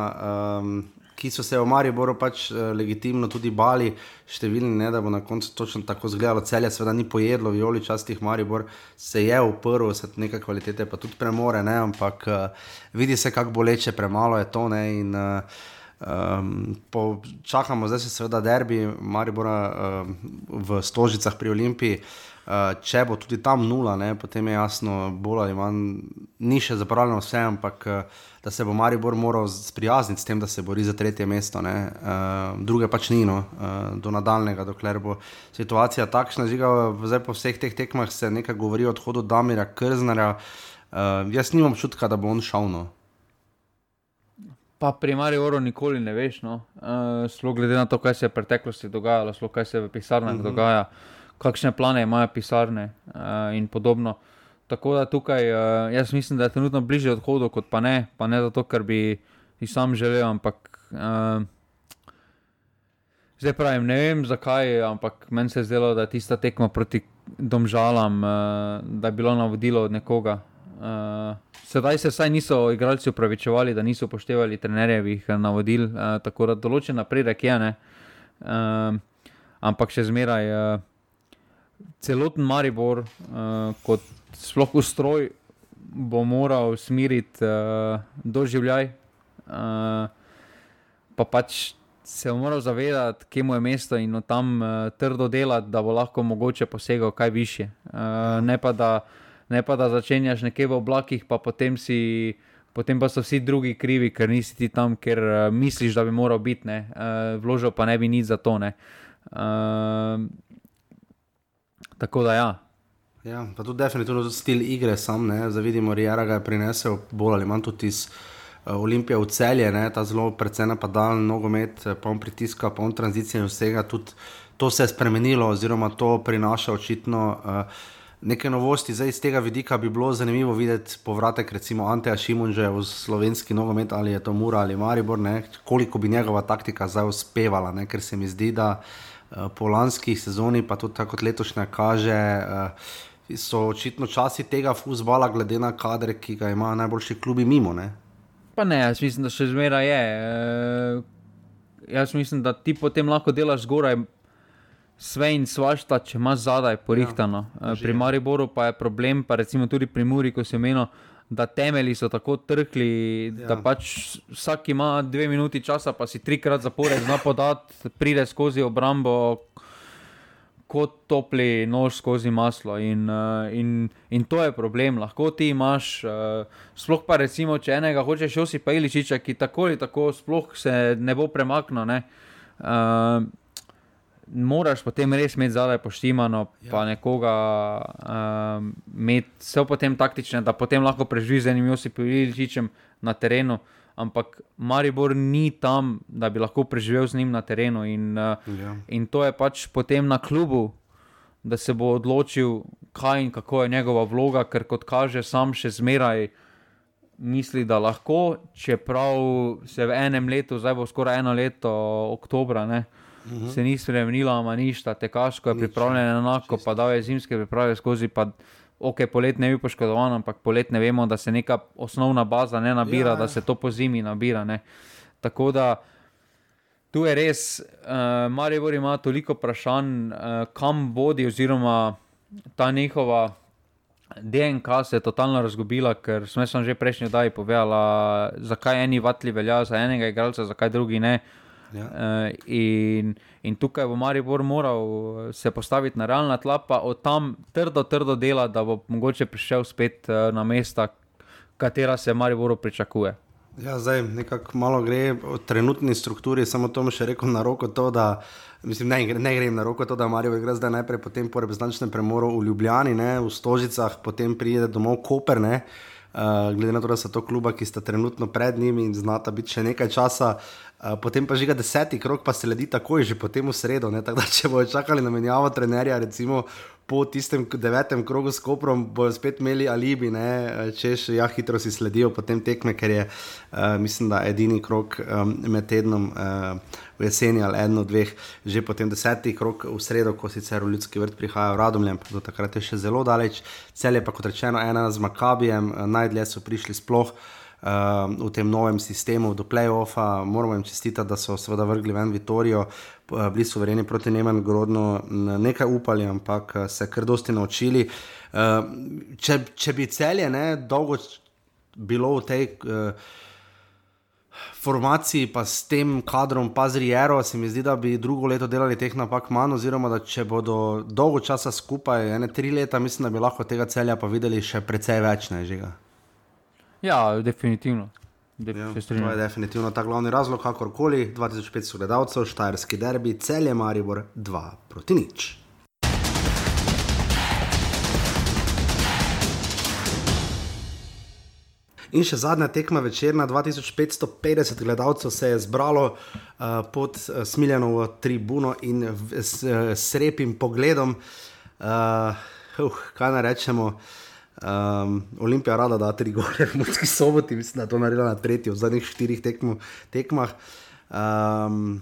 Um, ki so se v Mariboru pač uh, legitimno tudi bali, številni, ne, da bo na koncu točno tako izgledalo. Celje, seveda, ni pojedlo, violi častih Maribor se je uprl, se nekaj kvalitete pa tudi premore, ne, ampak uh, vidi se, kako boleče, premalo je to. Ne, in, uh, Um, po, čakamo, zdaj se seveda derbi Maribora uh, v Stožicah pri Olimpiji. Uh, če bo tudi tam nula, ne, potem je jasno, bolj ali manj, ni še zapravljeno vse, ampak uh, da se bo Maribor moral sprijazniti s tem, da se bori za tretje mesto. Uh, druge pač ni, no, uh, do nadaljnega, dokler bo situacija takšna. Žiga, zdaj po vseh teh tekmah se nekaj govori o odhodu Damira Krznara. Uh, jaz nimam čutka, da bo on šel. No. Pa pri Mariboru nikoli ne veš, no. uh, sploh glede na to, kaj se je v preteklosti dogajalo, sploh kaj se v pisarnah uh mhm. -huh. dogaja, kakšne plane imajo pisarne uh, in podobno. Tako da tukaj, uh, jaz mislim, da je trenutno bližje odhodu, kot pa ne, pa ne zato, ker bi jih sam želel. Ampak uh, zdaj pravim, ne vem zakaj, ampak meni se je zdelo, da je tista tekma proti domžalam, uh, da je bilo navodilo od nekoga. Uh, sedaj se vsaj niso igralci upravičevali, da niso upoštevali trenerjevih navodil, uh, tako da določen napredek je. Uh, ampak še zmeraj. Uh, Celoten Maribor, uh, kot sploh ustroj bo moral smiriti uh, doživljaj, uh, pa pač se bo moral zavedati, kje mu je mesto in tam uh, trdo delati, da bo lahko mogoče posegal kaj više. Uh, ne, pa da, ne pa da začenjaš nekje v oblakih, pa potem si. Potem pa so vsi drugi krivi, ker nisi ti tam, ker uh, misliš, da bi moral biti, uh, vložil pa ne bi nič za to. Uh, tako da, ja, Ja, pa tudi definitivno tudi stil igre sam, ne, zdaj vidimo, Rijera ga je prinesel bolj ali manj tudi iz uh, Olimpije v celje, ne, ta zelo predvsem napadalen nogomet, poln pritiska, poln tranzicije in vsega, tudi to se je spremenilo oziroma to prinaša očitno uh, neke novosti. Zdaj iz tega vidika bi bilo zanimivo videti povratek, recimo Anteja Šimunža v slovenski nogomet, ali je to Mura ali Maribor, ne? koliko bi njegova taktika zdaj uspevala, ne? ker se mi zdi, da uh, po lanskih sezoni, pa tudi tako kot letošnja, kaže. Uh, So očitno časi tega fusbala, glede na kader, ki ga imajo najboljši klubi mimo. Ne? Pa ne, jaz mislim, da še zmeraj je. E, jaz mislim, da ti potem lahko delaš zgoraj, sve in svašta, če imaš zadaj porihtano. Ja, pri Mariboru pa je problem, pa recimo tudi pri Muri, ko si omenil, da temelji so tako trkli, ja. da pač vsak ima dve minuti časa, pa si trikrat zapored zna podati, pride skozi obrambo. Kot topli nož skozi maslo, in, in, in to je problem. Lahko ti imaš, sploh pa recimo, če enega hočeš, še si pa iličiča, ki tako ali tako sploh se ne bo premaknil. Ne? Uh, moraš potem res imeti zadaj poštimano, ja. pa nekoga um, imeti, vse potem taktične, da potem lahko preživiš z enim Josipom Iličičem na terenu. Ampak Maribor ni tam, da bi lahko preživel z njim na terenu. In, uh, ja. in to je pač potem na klubu, da se bo odločil, kaj in kako je njegova vloga, ker kot kaže, sam še zmeraj misli, da lahko, čeprav se v enem letu, zdaj bo skoraj eno leto, oktobra. Ne, uh, -huh. se ni spremenila, ima ništa, tekaško je pripravljeno enako, pa da je zimske priprave skozi. Pa, Ok, polet ne bi poškodovan, ampak polet ne vemo, da se neka osnovna baza ne nabira, ja, da se to po zimi nabira. Ne. Tako da tu je res, uh, Maribor ima toliko vprašanj, uh, kam vodi, oziroma ta njihova DNK se je totalno razgubila, ker smo že prejšnji dan povedali, zakaj eni vatli veljajo za enega igralca, zakaj drugi ne. Uh, Ja. Uh, in, in tukaj bo Maribor moral eh, se postaviti na realna tla, pa od tam trdo, trdo dela, da bo mogoče prišel spet uh, na mesta, katera se Mariboru pričakuje. Ja, zdaj nekako malo gre v trenutni strukturi, samo to mi še rekel na roko. To, da, mislim, ne, ne grem na roko to, da Marijo igra zdaj najprej po reprezentativnem premoru v Ljubljani, ne, v Stožicah, potem pride domov Koper. Ne. Uh, glede na to, da so to kluba, ki sta trenutno pred njimi in znata biti še nekaj časa, Eh, potem pa že ga deseti krok, pa se ledi takoj, že potem v sredo. Da, če bojo čakali na menjavo trenerja, recimo po tistem devetem krogu s Koprom, bojo spet imeli alibi, ne? češ, ja, hitro si sledijo potem tekme, ker je, uh, mislim, da edini krok um, med tednom. Uh, V jeseni ali eno, dveh, že potem deseti krok v sredo, ko sicer v ljudski vrt prihajajo radomljem, do takrat je še zelo daleč. Cel je pa, kot rečeno, ena z Makabijem, najdlje so prišli sploh. Uh, v tem novem sistemu do playoffa. Moramo jim čestitati, da so seveda vrgli ven Vitorijo, uh, bili suvereni proti Neman, grodno nekaj upali, ampak uh, se kar dosti naučili. Uh, če, če bi celje ne, dolgo bilo v tej. Uh, Formaciji, pa s tem kadrom, pa z Riero, se mi zdi, da bi drugo leto delali teh napak manj, oziroma da če bodo dolgo časa skupaj, ene tri leta, mislim, da bi lahko tega celja pa videli še precej več, ne. Ja, definitivno. Def ja, to je definitivno ta glavni razlog, kakorkoli. 2500 gledalcev, Štajerski derbi, cel je Maribor 2 proti nič. In še zadnja tekma večerna, 2550 gledalcev se je zbralo uh, pod uh, Smiljanovo tribuno in v, s, uh, s repim pogledom, uh, uh, kaj naj rečemo. Um, Olimpija rada da tri <laughs> gore, v Murski soboti, mislim, da je to naredila na tretji v zadnjih štirih tekmu, tekmah. Um,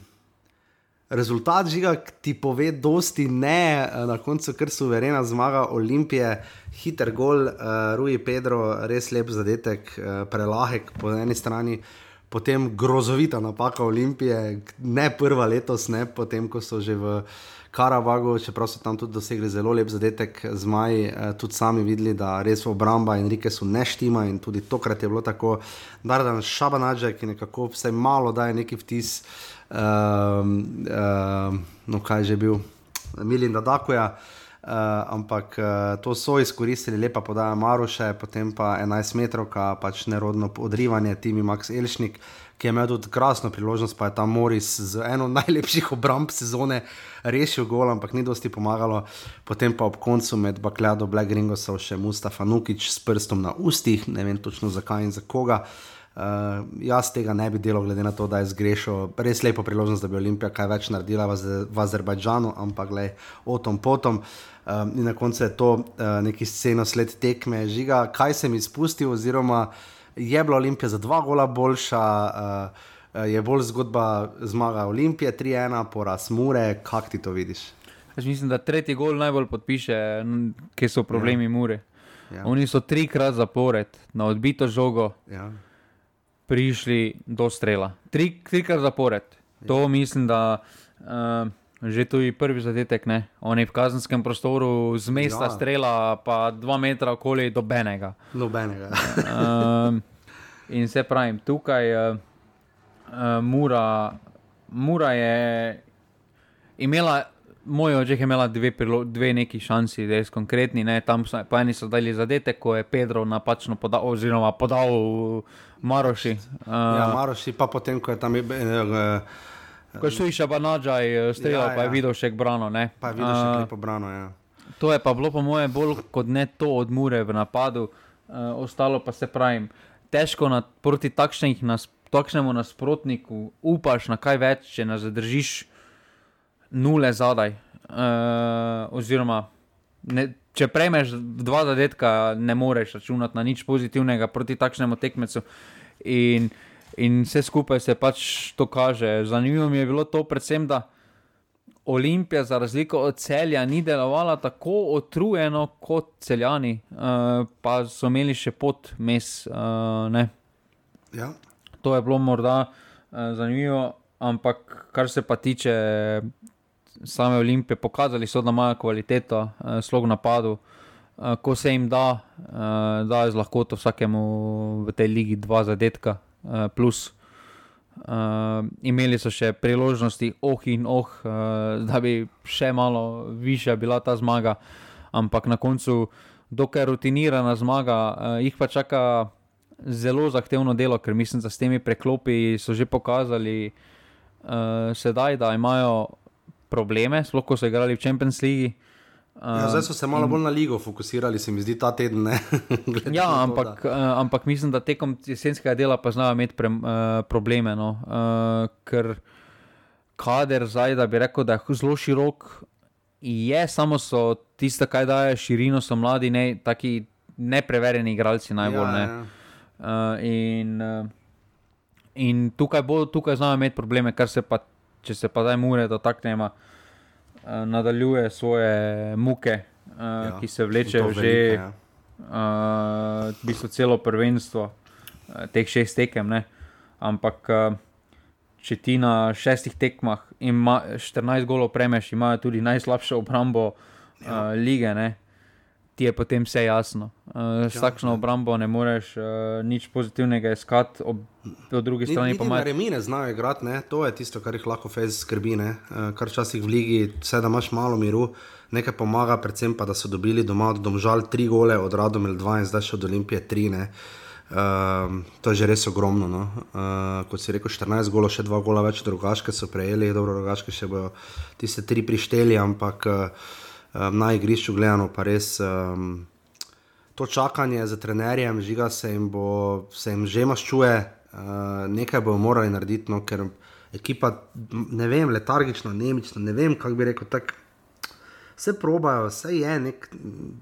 rezultat žiga ti pove, dosti ne, na koncu kar suverena zmaga Olimpije, hiter gol, uh, Rui Pedro, res lep zadetek, uh, prelahek po eni strani. Potem grozovita napaka Olimpije, ne prva letos, ne potem, ko so že v Karavagu, čeprav so tam tudi dosegli zelo lep zadetek, zmaj, eh, tudi sami videli, da res obramba in reke so neštima in tudi tokrat je bilo tako, da je šabanađe, ki nekako vsaj malo daje neki vtis, um, um, no kaj že bil, Milin Dadakuja. Uh, ampak uh, to so izkoristili, lepa podaja Maruše, potem pa 11 metrov, pač nerodno odrivanje, Timi Max Elšnik, ki je imel tudi krasno priložnost, pa je ta Moris z eno <laughs> najlepših obramb sezone rešil gol, ampak ni dosti pomagalo. Potem pa ob koncu med Bakljado, Black Ringo, so še Mustafa Nukič s prstom na ustih, ne vem točno zakaj in za koga. Uh, jaz tega ne bi delal, glede na to, da je zgrešil. Res lepo priložnost, da bi Olimpija kaj več naredila v, v Azerbajdžanu, ampak le o tom potom. Um, in na koncu je to uh, neki sceno sled tekme, žiga, kaj sem izpustil, oziroma je bila Olimpija za dva gola boljša, uh, je bolj zgodba zmaga Olimpije, 3-1, poraz Mure, kak ti to vidiš? Jaz mislim, da tretji gol najbolj podpiše, kje so problemi ja. Mure. Ja. Oni so trikrat zapored na odbito žogo. Ja prišli do strela. Tri, trikrat zapored. To mislim, da uh, že tu je prvi zadetek. Ne? On je v kazenskem prostoru z mesta ja. strela, pa dva metra okoli dobenega. Dobenega. uh, in se pravim, tukaj uh, uh, Mura, Mura je imela. Moj oče je imela dve, dve neki šansi, da je konkretni. Ne? Tam so, po eni so dali zadetek, ko je Pedro napačno podal, oziroma podal Maroši. Uh, ja, Maroši, pa potem, ko je tam. Uh, ko so išli pa nađaj, streljal, ja, pa je ja. videl še brano. Ne? Pa je videl še uh, lepo brano. Ja. To je pa bilo, po mojem, bolj kot ne to od Mure v napadu, uh, ostalo pa se pravim. Težko na, proti nas, takšnemu nasprotniku upaš na kaj več, če ne zadržiš nule zadaj. Uh, oziroma, ne, če prejmeš dva zadetka, ne moreš računati na nič pozitivnega proti takšnemu tekmecu. In, in vse skupaj se pač to kaže. Zanimivo mi je bilo to, predvsem, da Olimpija, za razliko od celja, ni delovala tako otrujeno kot celjani, uh, pa so imeli še pot mes. Uh, ja. To je bilo morda uh, zanimivo, ampak kar se pa tiče same Olimpije, pokazali so, da imajo kvaliteto, eh, slog napadu. Eh, ko se jim da, eh, da je z lahkoto vsakemu v tej ligi dva zadetka, eh, plus. Uh, imeli so še priložnosti, oh in oh, uh, da bi še malo više bila ta zmaga, ampak na koncu, dokaj rutinirana zmaga, uh, jih pa čaka zelo zahtevno delo, ker mislim, da s temi preklopi so že pokazali, uh, sedaj, da imajo probleme, sploh ko so igrali v Champions League. Ja, zdaj so se malo in... bolj na ligo fokusirali, se mi zdi ta teden. <laughs> ja, ampak, to, uh, ampak mislim, da tekom jesenskega dela pa znajo imeti pre, uh, probleme. No? Uh, ker kader zdaj, da bi rekel, da je zelo širok, je samo so tiste, kaj daje širino, so mladi, ne, taki nepreverjeni igralci najbolj. Ja, ne. ja. Uh, in, uh, in tukaj, bo, tukaj znajo imeti probleme, kar se pa če se pa zdaj mure dotaknemo, uh, nadaljuje svoje muke, uh, ja, ki se vlečejo že velike, ja. uh, v bistvu celo prvenstvo, uh, teh šest tekem. Ne? Ampak, uh, če ti na šestih tekmah in 14 golov premeš, imajo tudi najslabšo obrambo uh, ja. lige. Ne? Ti je potem vse jasno. Uh, s ja, takšno ja. obrambo ne moreš uh, nič pozitivnega iskati, ob, po drugi strani pa imaš. Remine znajo igrati, ne? to je tisto, kar jih lahko fez skrbi. Uh, kar včasih v ligi, vse da imaš malo miru, nekaj pomaga, predvsem pa, da so dobili doma od domžal tri gole, od Radomel dva in zdaj še od Olimpije tri. Ne? Uh, to je že res ogromno. No? Uh, kot si rekel, 14 golo, še 2 gola več, drugačke so prejeli, dobro, drugačke še bojo tiste tri prišteli, ampak uh, um, na igrišču gledano, pa res um, to čakanje za trenerjem, žiga se jim, bo, se jim že maščuje, uh, nekaj bojo morali narediti, no, ker ekipa, ne vem, letargično, nemično, ne vem, kako bi rekel. Tak, Vse probajo, vse je, nek,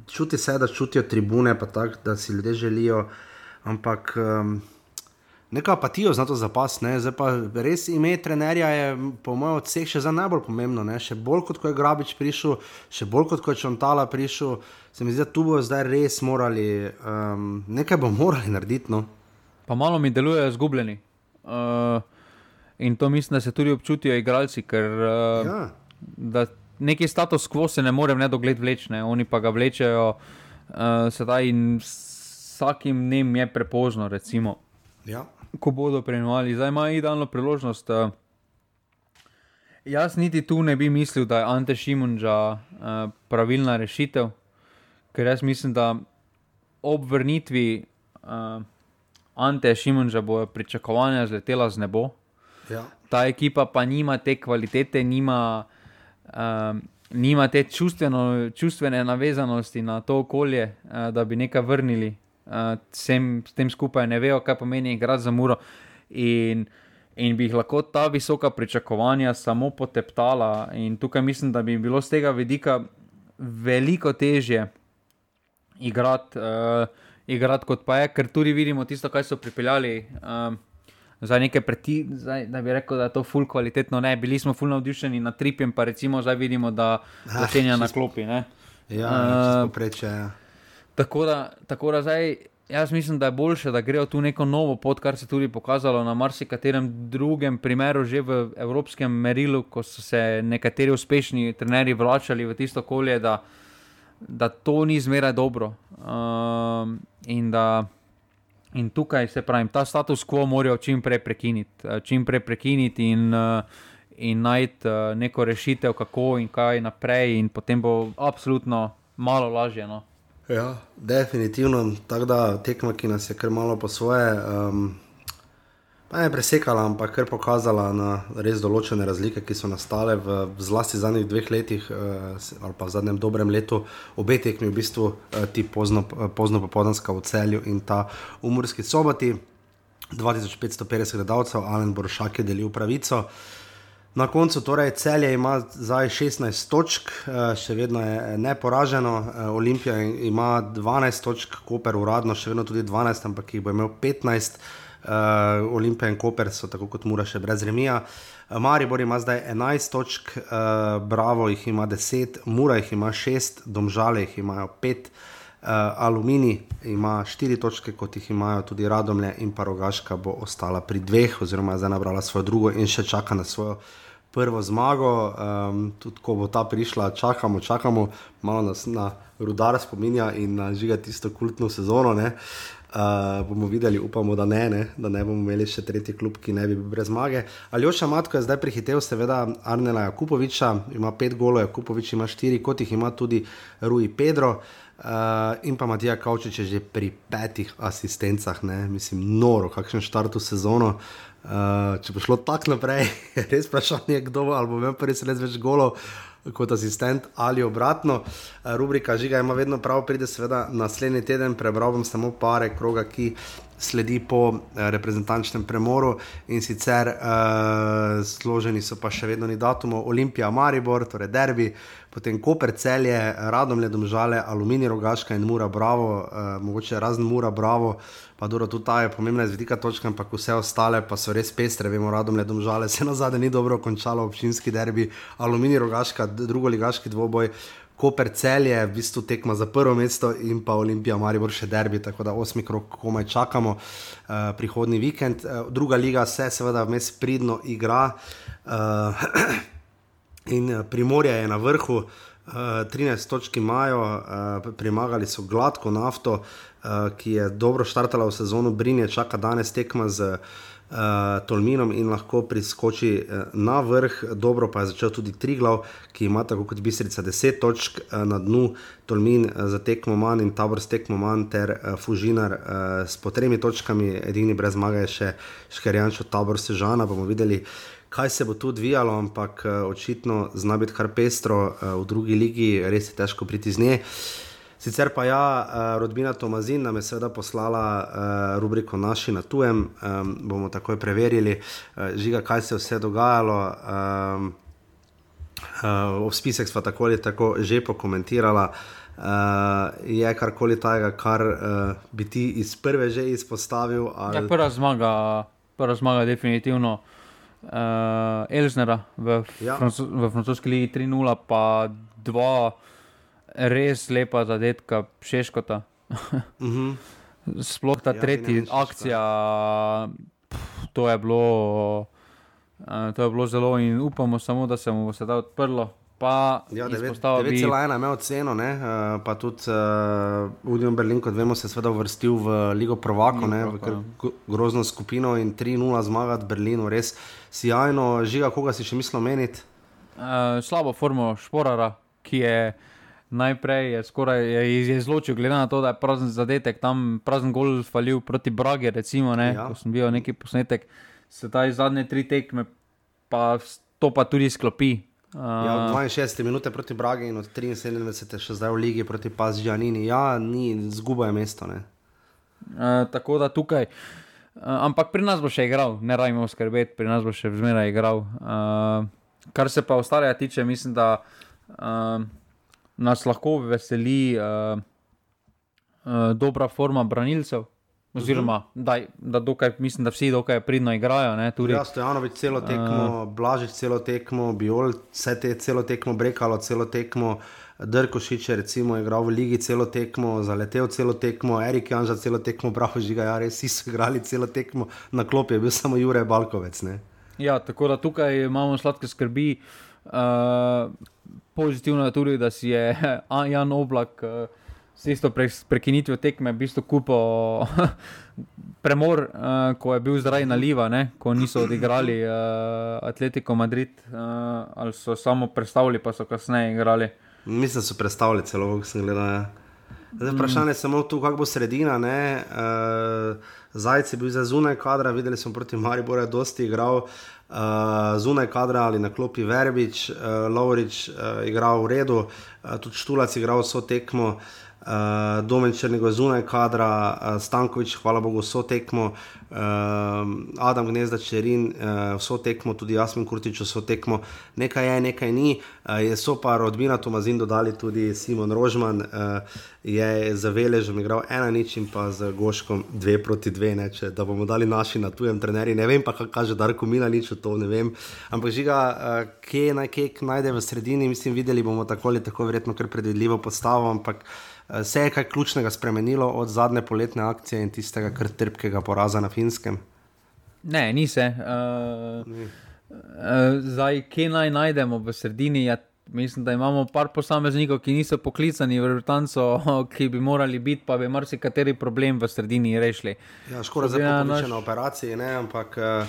čuti se, da čutijo tribune, pa tako, da si ljudje želijo, ampak um, neko apatijo za to zapas. Ne? Zdaj pa res ime trenerja je, po mojem, od vseh še za najbolj pomembno. Ne? Še bolj kot ko je Grabič prišel, še bolj kot ko je Čontala prišel. Se mi zdi, da tu bojo zdaj res morali, um, nekaj bomo morali narediti. No? Pa malo mi delujejo izgubljeni. Uh, in to mislim, da se tudi občutijo igralci, ker uh, ja. neki status quo se ne more v nedogled vleči, ne? oni pa ga vlečejo uh, sedaj in vsakim dnem je prepozno. Ja ko bodo preimenovali. Zdaj ima idealno priložnost. Uh, jaz niti tu ne bi mislil, da je Ante Šimunča uh, pravilna rešitev, ker jaz mislim, da ob vrnitvi uh, Ante Šimunča bo pričakovanja zletela z nebo. Ja. Ta ekipa pa nima te kvalitete, nima, uh, nima te čustveno, čustvene navezanosti na to okolje, uh, da bi nekaj vrnili. Uh, uh, sem, s tem skupaj ne vejo, kaj pomeni igrati za muro. In, in bi jih lahko ta visoka pričakovanja samo poteptala. In tukaj mislim, da bi bilo z tega vidika veliko težje igrati, uh, igrati kot pa je, ker tudi vidimo tisto, kaj so pripeljali. Uh, Zdaj, nekaj preti, zdaj, da bi rekel, da je to ful kvalitetno. Ne, bili smo ful navdušeni na tripjem, pa recimo zdaj vidimo, da Ah, začenja na klopi. Ne. Ja, Eh, uh, preče. Ja. Tako da, tako da zdaj, jaz mislim, da je boljše, da grejo tu neko novo pot, kar se je tudi pokazalo na marsikaterem drugem primeru, že v evropskem merilu, ko so se nekateri uspešni trenerji vračali v tisto okolje, da, da to ni zmeraj dobro. Um, in da. In tukaj se pravi, ta status quo morajo čim prej prekiniti, eh, čim prej prekiniti in, eh, in najti eh, neko rešitev, kako in kaj naprej, in potem bo absolutno malo lažje. No. Ja, definitivno. Tako da tekma, ki nas je kar malo po svoje, um, ne presekala, ampak kar pokazala na res določene razlike, ki so nastale v zlasti zadnjih dveh letih, uh, ali pa v zadnjem dobrem letu, obe tekmi v bistvu uh, ti pozno, pozno popoldanska v celju in ta umorski soboti. 2550 gledalcev, Alen Boršak je delil pravico. Na koncu torej celje ima zdaj 16 točk, eh, še vedno je neporaženo, eh, Olimpija ima 12 točk, Koper uradno še vedno tudi 12, ampak jih bo imel 15. Uh, Olimpija in Koper so tako kot Mura še brez remija. Eh, Maribor ima zdaj 11 točk, uh, Bravo jih ima 10, Mura jih ima 6, Domžale jih imajo 5. Uh, Alumini ima štiri točke, kot jih imajo tudi Radomlje, in pa Rogaška bo ostala pri dveh, oziroma je zdaj nabrala svojo drugo in še čaka na svojo prvo zmago. Um, tudi ko bo ta prišla, čakamo, čakamo, malo nas na rudar spominja in na žiga tisto kultno sezono. Ne? Uh, bomo videli, upamo, da ne, ne, da ne bomo imeli še tretji klub, ki ne bi bil brez zmage. Aljoša Matko je zdaj prihitev, seveda, Arnela Jakupoviča, ima pet golov, Jakupovič ima štiri, kot jih ima tudi Rui Pedro. Uh, in pa Matija Kavčič je že pri petih asistencah, ne? mislim, noro, kakšen štart v sezono. Uh, če bo šlo tako naprej, <laughs> res vprašanje, kdo bo ali bo imel prvi res več golov kot asistent ali obratno. Uh, rubrika Žiga ima vedno prav, pride seveda naslednji teden, prebral bom samo pare kroga, ki sledi po uh, reprezentančnem premoru in sicer uh, zloženi so pa še vedno ni datumov, Olimpija, Maribor, torej derbi, potem Koper, Celje, Radomlje, Domžale, Aluminij, Rogaška in Mura, Bravo, uh, mogoče razen Mura, Bravo, pa dobro, tudi ta je pomembna iz vidika točke, ampak vse ostale pa so res pestre, vemo, Radomlje, Domžale, se na zadnje ni dobro končalo občinski derbi, Aluminij, Rogaška, drugo ligaški dvoboj. Koper celje, v bistvu tekma za prvo mesto in pa Olimpija, Maribor še derbi, tako da osmi krok komaj čakamo uh, prihodni vikend. Uh, druga liga se seveda vmes pridno igra uh, <clears throat> in uh, Primorje je na vrhu, uh, 13 točk imajo, uh, premagali so gladko nafto, uh, ki je dobro štartala v sezono, Brinje čaka danes tekma z uh, Tolminom in lahko priskoči uh, na vrh. Dobro pa je začel tudi Triglav, ki ima tako kot Bistrica 10 točk uh, na dnu, Tolmin uh, za tekmo manj in Tabor s tekmo manj, ter uh, Fužinar uh, s po tremi točkami, edini brez zmage je še Škerjančo Tabor Sežana. Bomo videli. Kaj se bo tu odvijalo, ampak uh, očitno zna biti kar pestro uh, v drugi ligi, res je težko priti z nje. Sicer pa ja, uh, rodbina Tomazin nam je seveda poslala uh, rubriko Naši na tujem, um, bomo takoj preverili, uh, žiga, kaj se je vse dogajalo. Um, uh, v spisek smo tako ali tako že pokomentirala. Uh, je karkoli tajega, kar uh, bi ti iz prve že izpostavil? Ali... Ja, prva zmaga, prva zmaga definitivno uh, Elžnera v, Ja. ja. v francoski ligi 3-0, pa dva res lepa zadetka Šeškota. Uh <laughs> -huh. Sploh ta Ja, tretji akcija, pf, to je bilo. Uh, to je bilo zelo in upamo samo, da se mu bo sedaj odprlo. Pa Ja, izpostavil bi- 9,1 je imel ceno, ne? uh, pa tudi uh, Union Berlin, kot vemo, se je seveda uvrstil v Ligo Prvako, ne? v kar ja. gro- grozno skupino in 3-0 zmagati Berlinu, res sjajno. Žiga, koga si še mislil omeniti? uh, slabo formo Šporara, ki je najprej je skoraj je, je izločil, glede na to, da je prazen zadetek, tam prazen gol falil proti Bragi, recimo, ne, Ja. ko sem bil neki posnetek, se taj zadnje tri tekme, pa to pa tudi sklopi. Ja, Uh, od 62 minut proti Bragi in od 73 še zdaj v Ligi proti Pazžanini. Ja, ni, zguba je mesto. Ne? Uh, tako da tukaj. Uh, ampak pri nas bo še igral, ne rajmo skrbeti, pri nas bo še zmeraj igral. Uh, kar se pa ostalega tiče, mislim, da uh, nas lahko veseli uh, uh, dobra forma branilcev. Oziroma, uh -huh. daj, da, dokaj, mislim, da vsi dokaj pridno igrajo. Ne, tudi, ja, Stojanovič celo tekmo, uh, Blažič celo tekmo, Biol vse te celo tekmo, Brekalo celo tekmo. Drkošič je recimo igral v Ligi celo tekmo, zaletel celo tekmo, Erik Janža celo tekmo, <laughs> bravo žiga, ja, res so igrali celo tekmo, na klopi je bil samo Jurek Balkovec. Ne? Ja, tako da tukaj imamo sladke skrbi. Uh, pozitivno je tudi, da si je <laughs> Jan Oblak uh, s isto pre, prekinitvijo tekme v bistvu kupil <laughs> premor, uh, ko je bil zdaj na Liva, ne? ko niso odigrali uh, Atletico Madrid, uh, ali so samo predstavili, pa so kasneje igrali. Mislim, da so predstavili celo, kako sem gledal. Ja. Zdaj, vprašanje je samo tu, kako bo sredina. Uh, Zajec je bil za zunaj kadra, videli smo proti Mariboru, da je dosti igral uh, zunaj kadra ali na klopi Verbič, uh, Lovrič uh, igral v redu, uh, tudi Štulac igral vso tekmo. Uh, uh, Domen Črnega zunaj kadra, uh, Stankovič, hvala Bogu, vso tekmo, uh, Adam Gnezda Čerin, uh, vso tekmo, tudi Jasmin Kurtič, vso tekmo, nekaj je, nekaj ni. Uh, je so pa rodbina Tomazin dodali tudi Simon Rožman, uh, je za veležem igral ena nič in pa z Goškom dve proti dve, neče, da bomo dali naši na tujem trenerju. Ne vem pa, kaj kaže Darko Mila, nič o to ne vem. Ampak žiga, uh, kje naj kek najde v sredini, mislim, videli bomo tako ali tako verjetno kar predvidljivo postavo, ampak se je kaj ključnega spremenilo od zadnje poletne akcije in tistega kar trpkega poraza na finskem? Ne, ni se. Uh, ni. Uh, zdaj, kje naj najdemo v sredini? Ja, mislim, da imamo par posameznikov, ki niso poklicani v Rutanco, <laughs> ki bi morali biti, pa bi marsikateri problem v sredini rešili. Ja, škoda za naš... na operaciji, ne, ampak uh,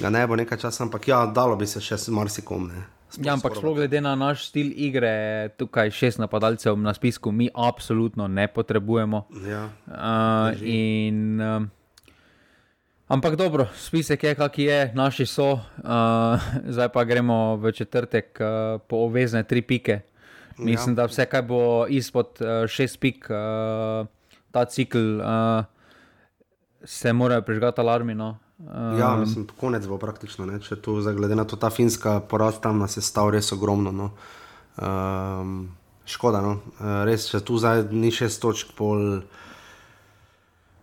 ga ne bo nekaj časa, ampak ja, dalo bi se še marsikom. Ne. Ja, ampak sploh glede na naš stil igre, tukaj šest napadalcev na spisku, mi absolutno ne potrebujemo. Ja, uh, in, uh, ampak dobro, spisek je, kak je, naši so, uh, <laughs> zdaj pa gremo v četrtek uh, po obvezne tri pike. Mislim, ja. da vse, kar bo izpod uh, šest pik, uh, ta cikl, uh, se morajo prižgati alarmi. No. Um, ja, mislim, konec bo praktično. Ne? Če tu glede na to, ta finska porast tam nas je stal res ogromno. No? Um, škoda, no? Uh, res, če tu zdaj ni šest točk, pol,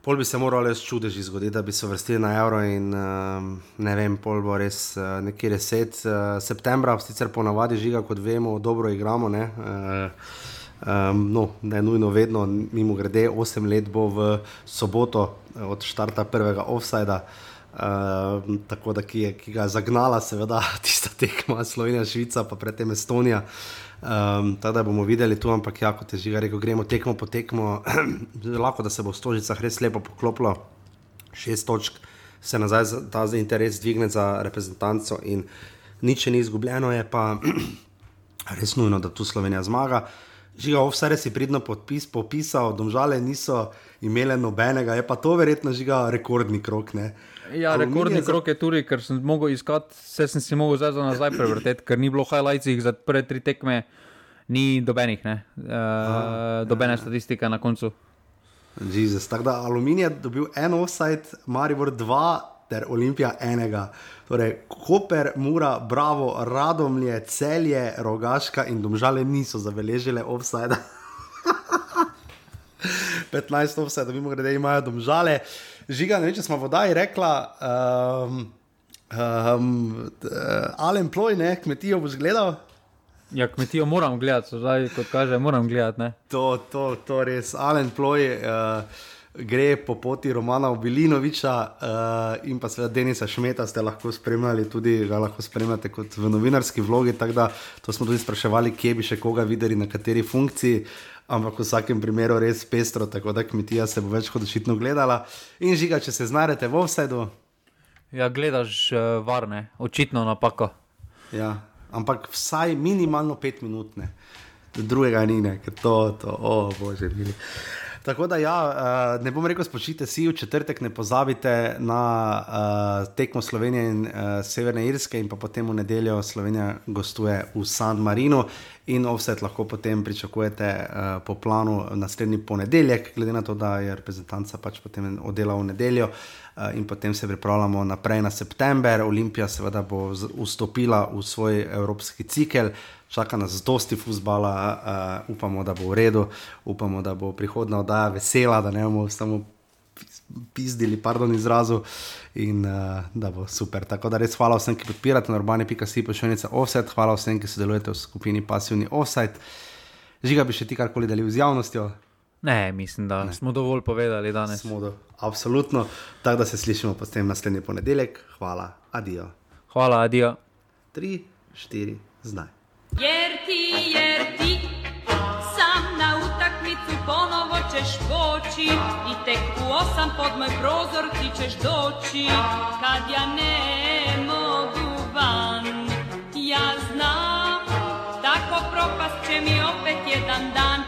pol bi se moralo res čudeži zgoditi, da bi se vrstili na evro in um, ne vem, pol bo res uh, nekje reset. Uh, septembra, sicer ponavadi žiga, kot vemo, dobro igramo. Uh, Um, no, ne nujno vedno, mimo grede, 8 let bo v soboto od začetka prvega offsajda. Uh, Uh, tako da ki, ki ga je zagnala, seveda, <laughs> tista tekma, Slovenija, Švica, pa predtem Estonija. Um, tako da bomo videli tu, ampak ja, kot je že rekel, gremo tekmo po tekmo. <clears throat> lahko da se bo v Stožicah res lepo poklopilo, šest točk se nazaj za, ta za interes dvigne za reprezentanco in nič ni izgubljeno, je pa <clears throat> res nujno, da tu Slovenija zmaga. Žiga, vse res je pridno podpis, popisal, domžale niso imele nobenega, je pa to verjetno žiga rekordni krok. Ne? Ja, rekordni za... krok je tudi, ker sem mogel iskati, vse sem si mogel zdaj za nazaj prevrteti, ker ni bilo highlightsih za prve tri tekme, ni dobenih, uh, A, dobene ja. statistike na koncu. Jezus, tako da Aluminij je dobil en offside, Maribor dva, ter Olimpija enega. Torej, Koper, Mura, Bravo, Radomlje, Celje, Rogaška in Domžale niso zabeležile offside. 15 offside, da bi mogli, da imajo Domžale. Žiga, ne vem, če smo vodaj rekla. Um, um, Alen ploj, ne, kmetijo boš gledal. Ja, kmetijo moram gledati, zdaj kot kaže, moram gledati. To, to, to res. Alen ploj. Uh, Gre po poti Romana Obilinoviča uh, in pa seveda Denisa Šmeta, ste lahko spremljali, tudi ga lahko spremljate kot v novinarski vlogi. Tako da to smo tudi spraševali, kje bi še koga videli, na kateri funkciji. Uh, ampak v vsakem primeru res pestro, tako da kmetija se bo več kot očitno gledala. In žiga, če se znajdete v vsedu. Ja, gledaš uh, varne, očitno napako. Ja, ampak vsaj minimalno pet minut, ne. drugega ni, ne, ker to, to, o oh, bože, mili. Tako da, ja, uh, ne bom rekel, spočite si v četrtek, ne pozabite na uh, tekmo Slovenije in uh, Severne Irske, in pa potem v nedeljo Slovenija gostuje v San Marinu. In offset lahko potem pričakujete uh, po planu naslednji ponedeljek, glede na to, da je reprezentanca pač potem oddelala v nedeljo. Uh, in potem se pripravljamo naprej na september. Olimpija, seveda, bo vstopila v svoj evropski cikel, čaka nas dosti fusbala, uh, upamo, da bo v redu, upamo, da bo prihodna oddaja vesela, da ne bomo samo pizdili, pardon, izrazu in uh, da bo super. Tako da res hvala vsem, ki podpirate normani.si pošiljnica offset, hvala vsem, ki sodelujete v skupini pasivni offset. Žiga bi še ti karkoli delil z javnostjo. Ne, mislim, da ne. smo dovolj povedali danes. Smo do, absolutno. Tako da se slišimo potem naslednji ponedeljek. Hvala, adijo. Hvala, adijo. Tri, štiri, znaj. Jer ti, jer ti, sam na utakmicu ponovo ćeš poći i tek u osam pod moj prozor ti ćeš doći kad ja ne mogu van. Ja znam, tako propast će mi opet jedan dan.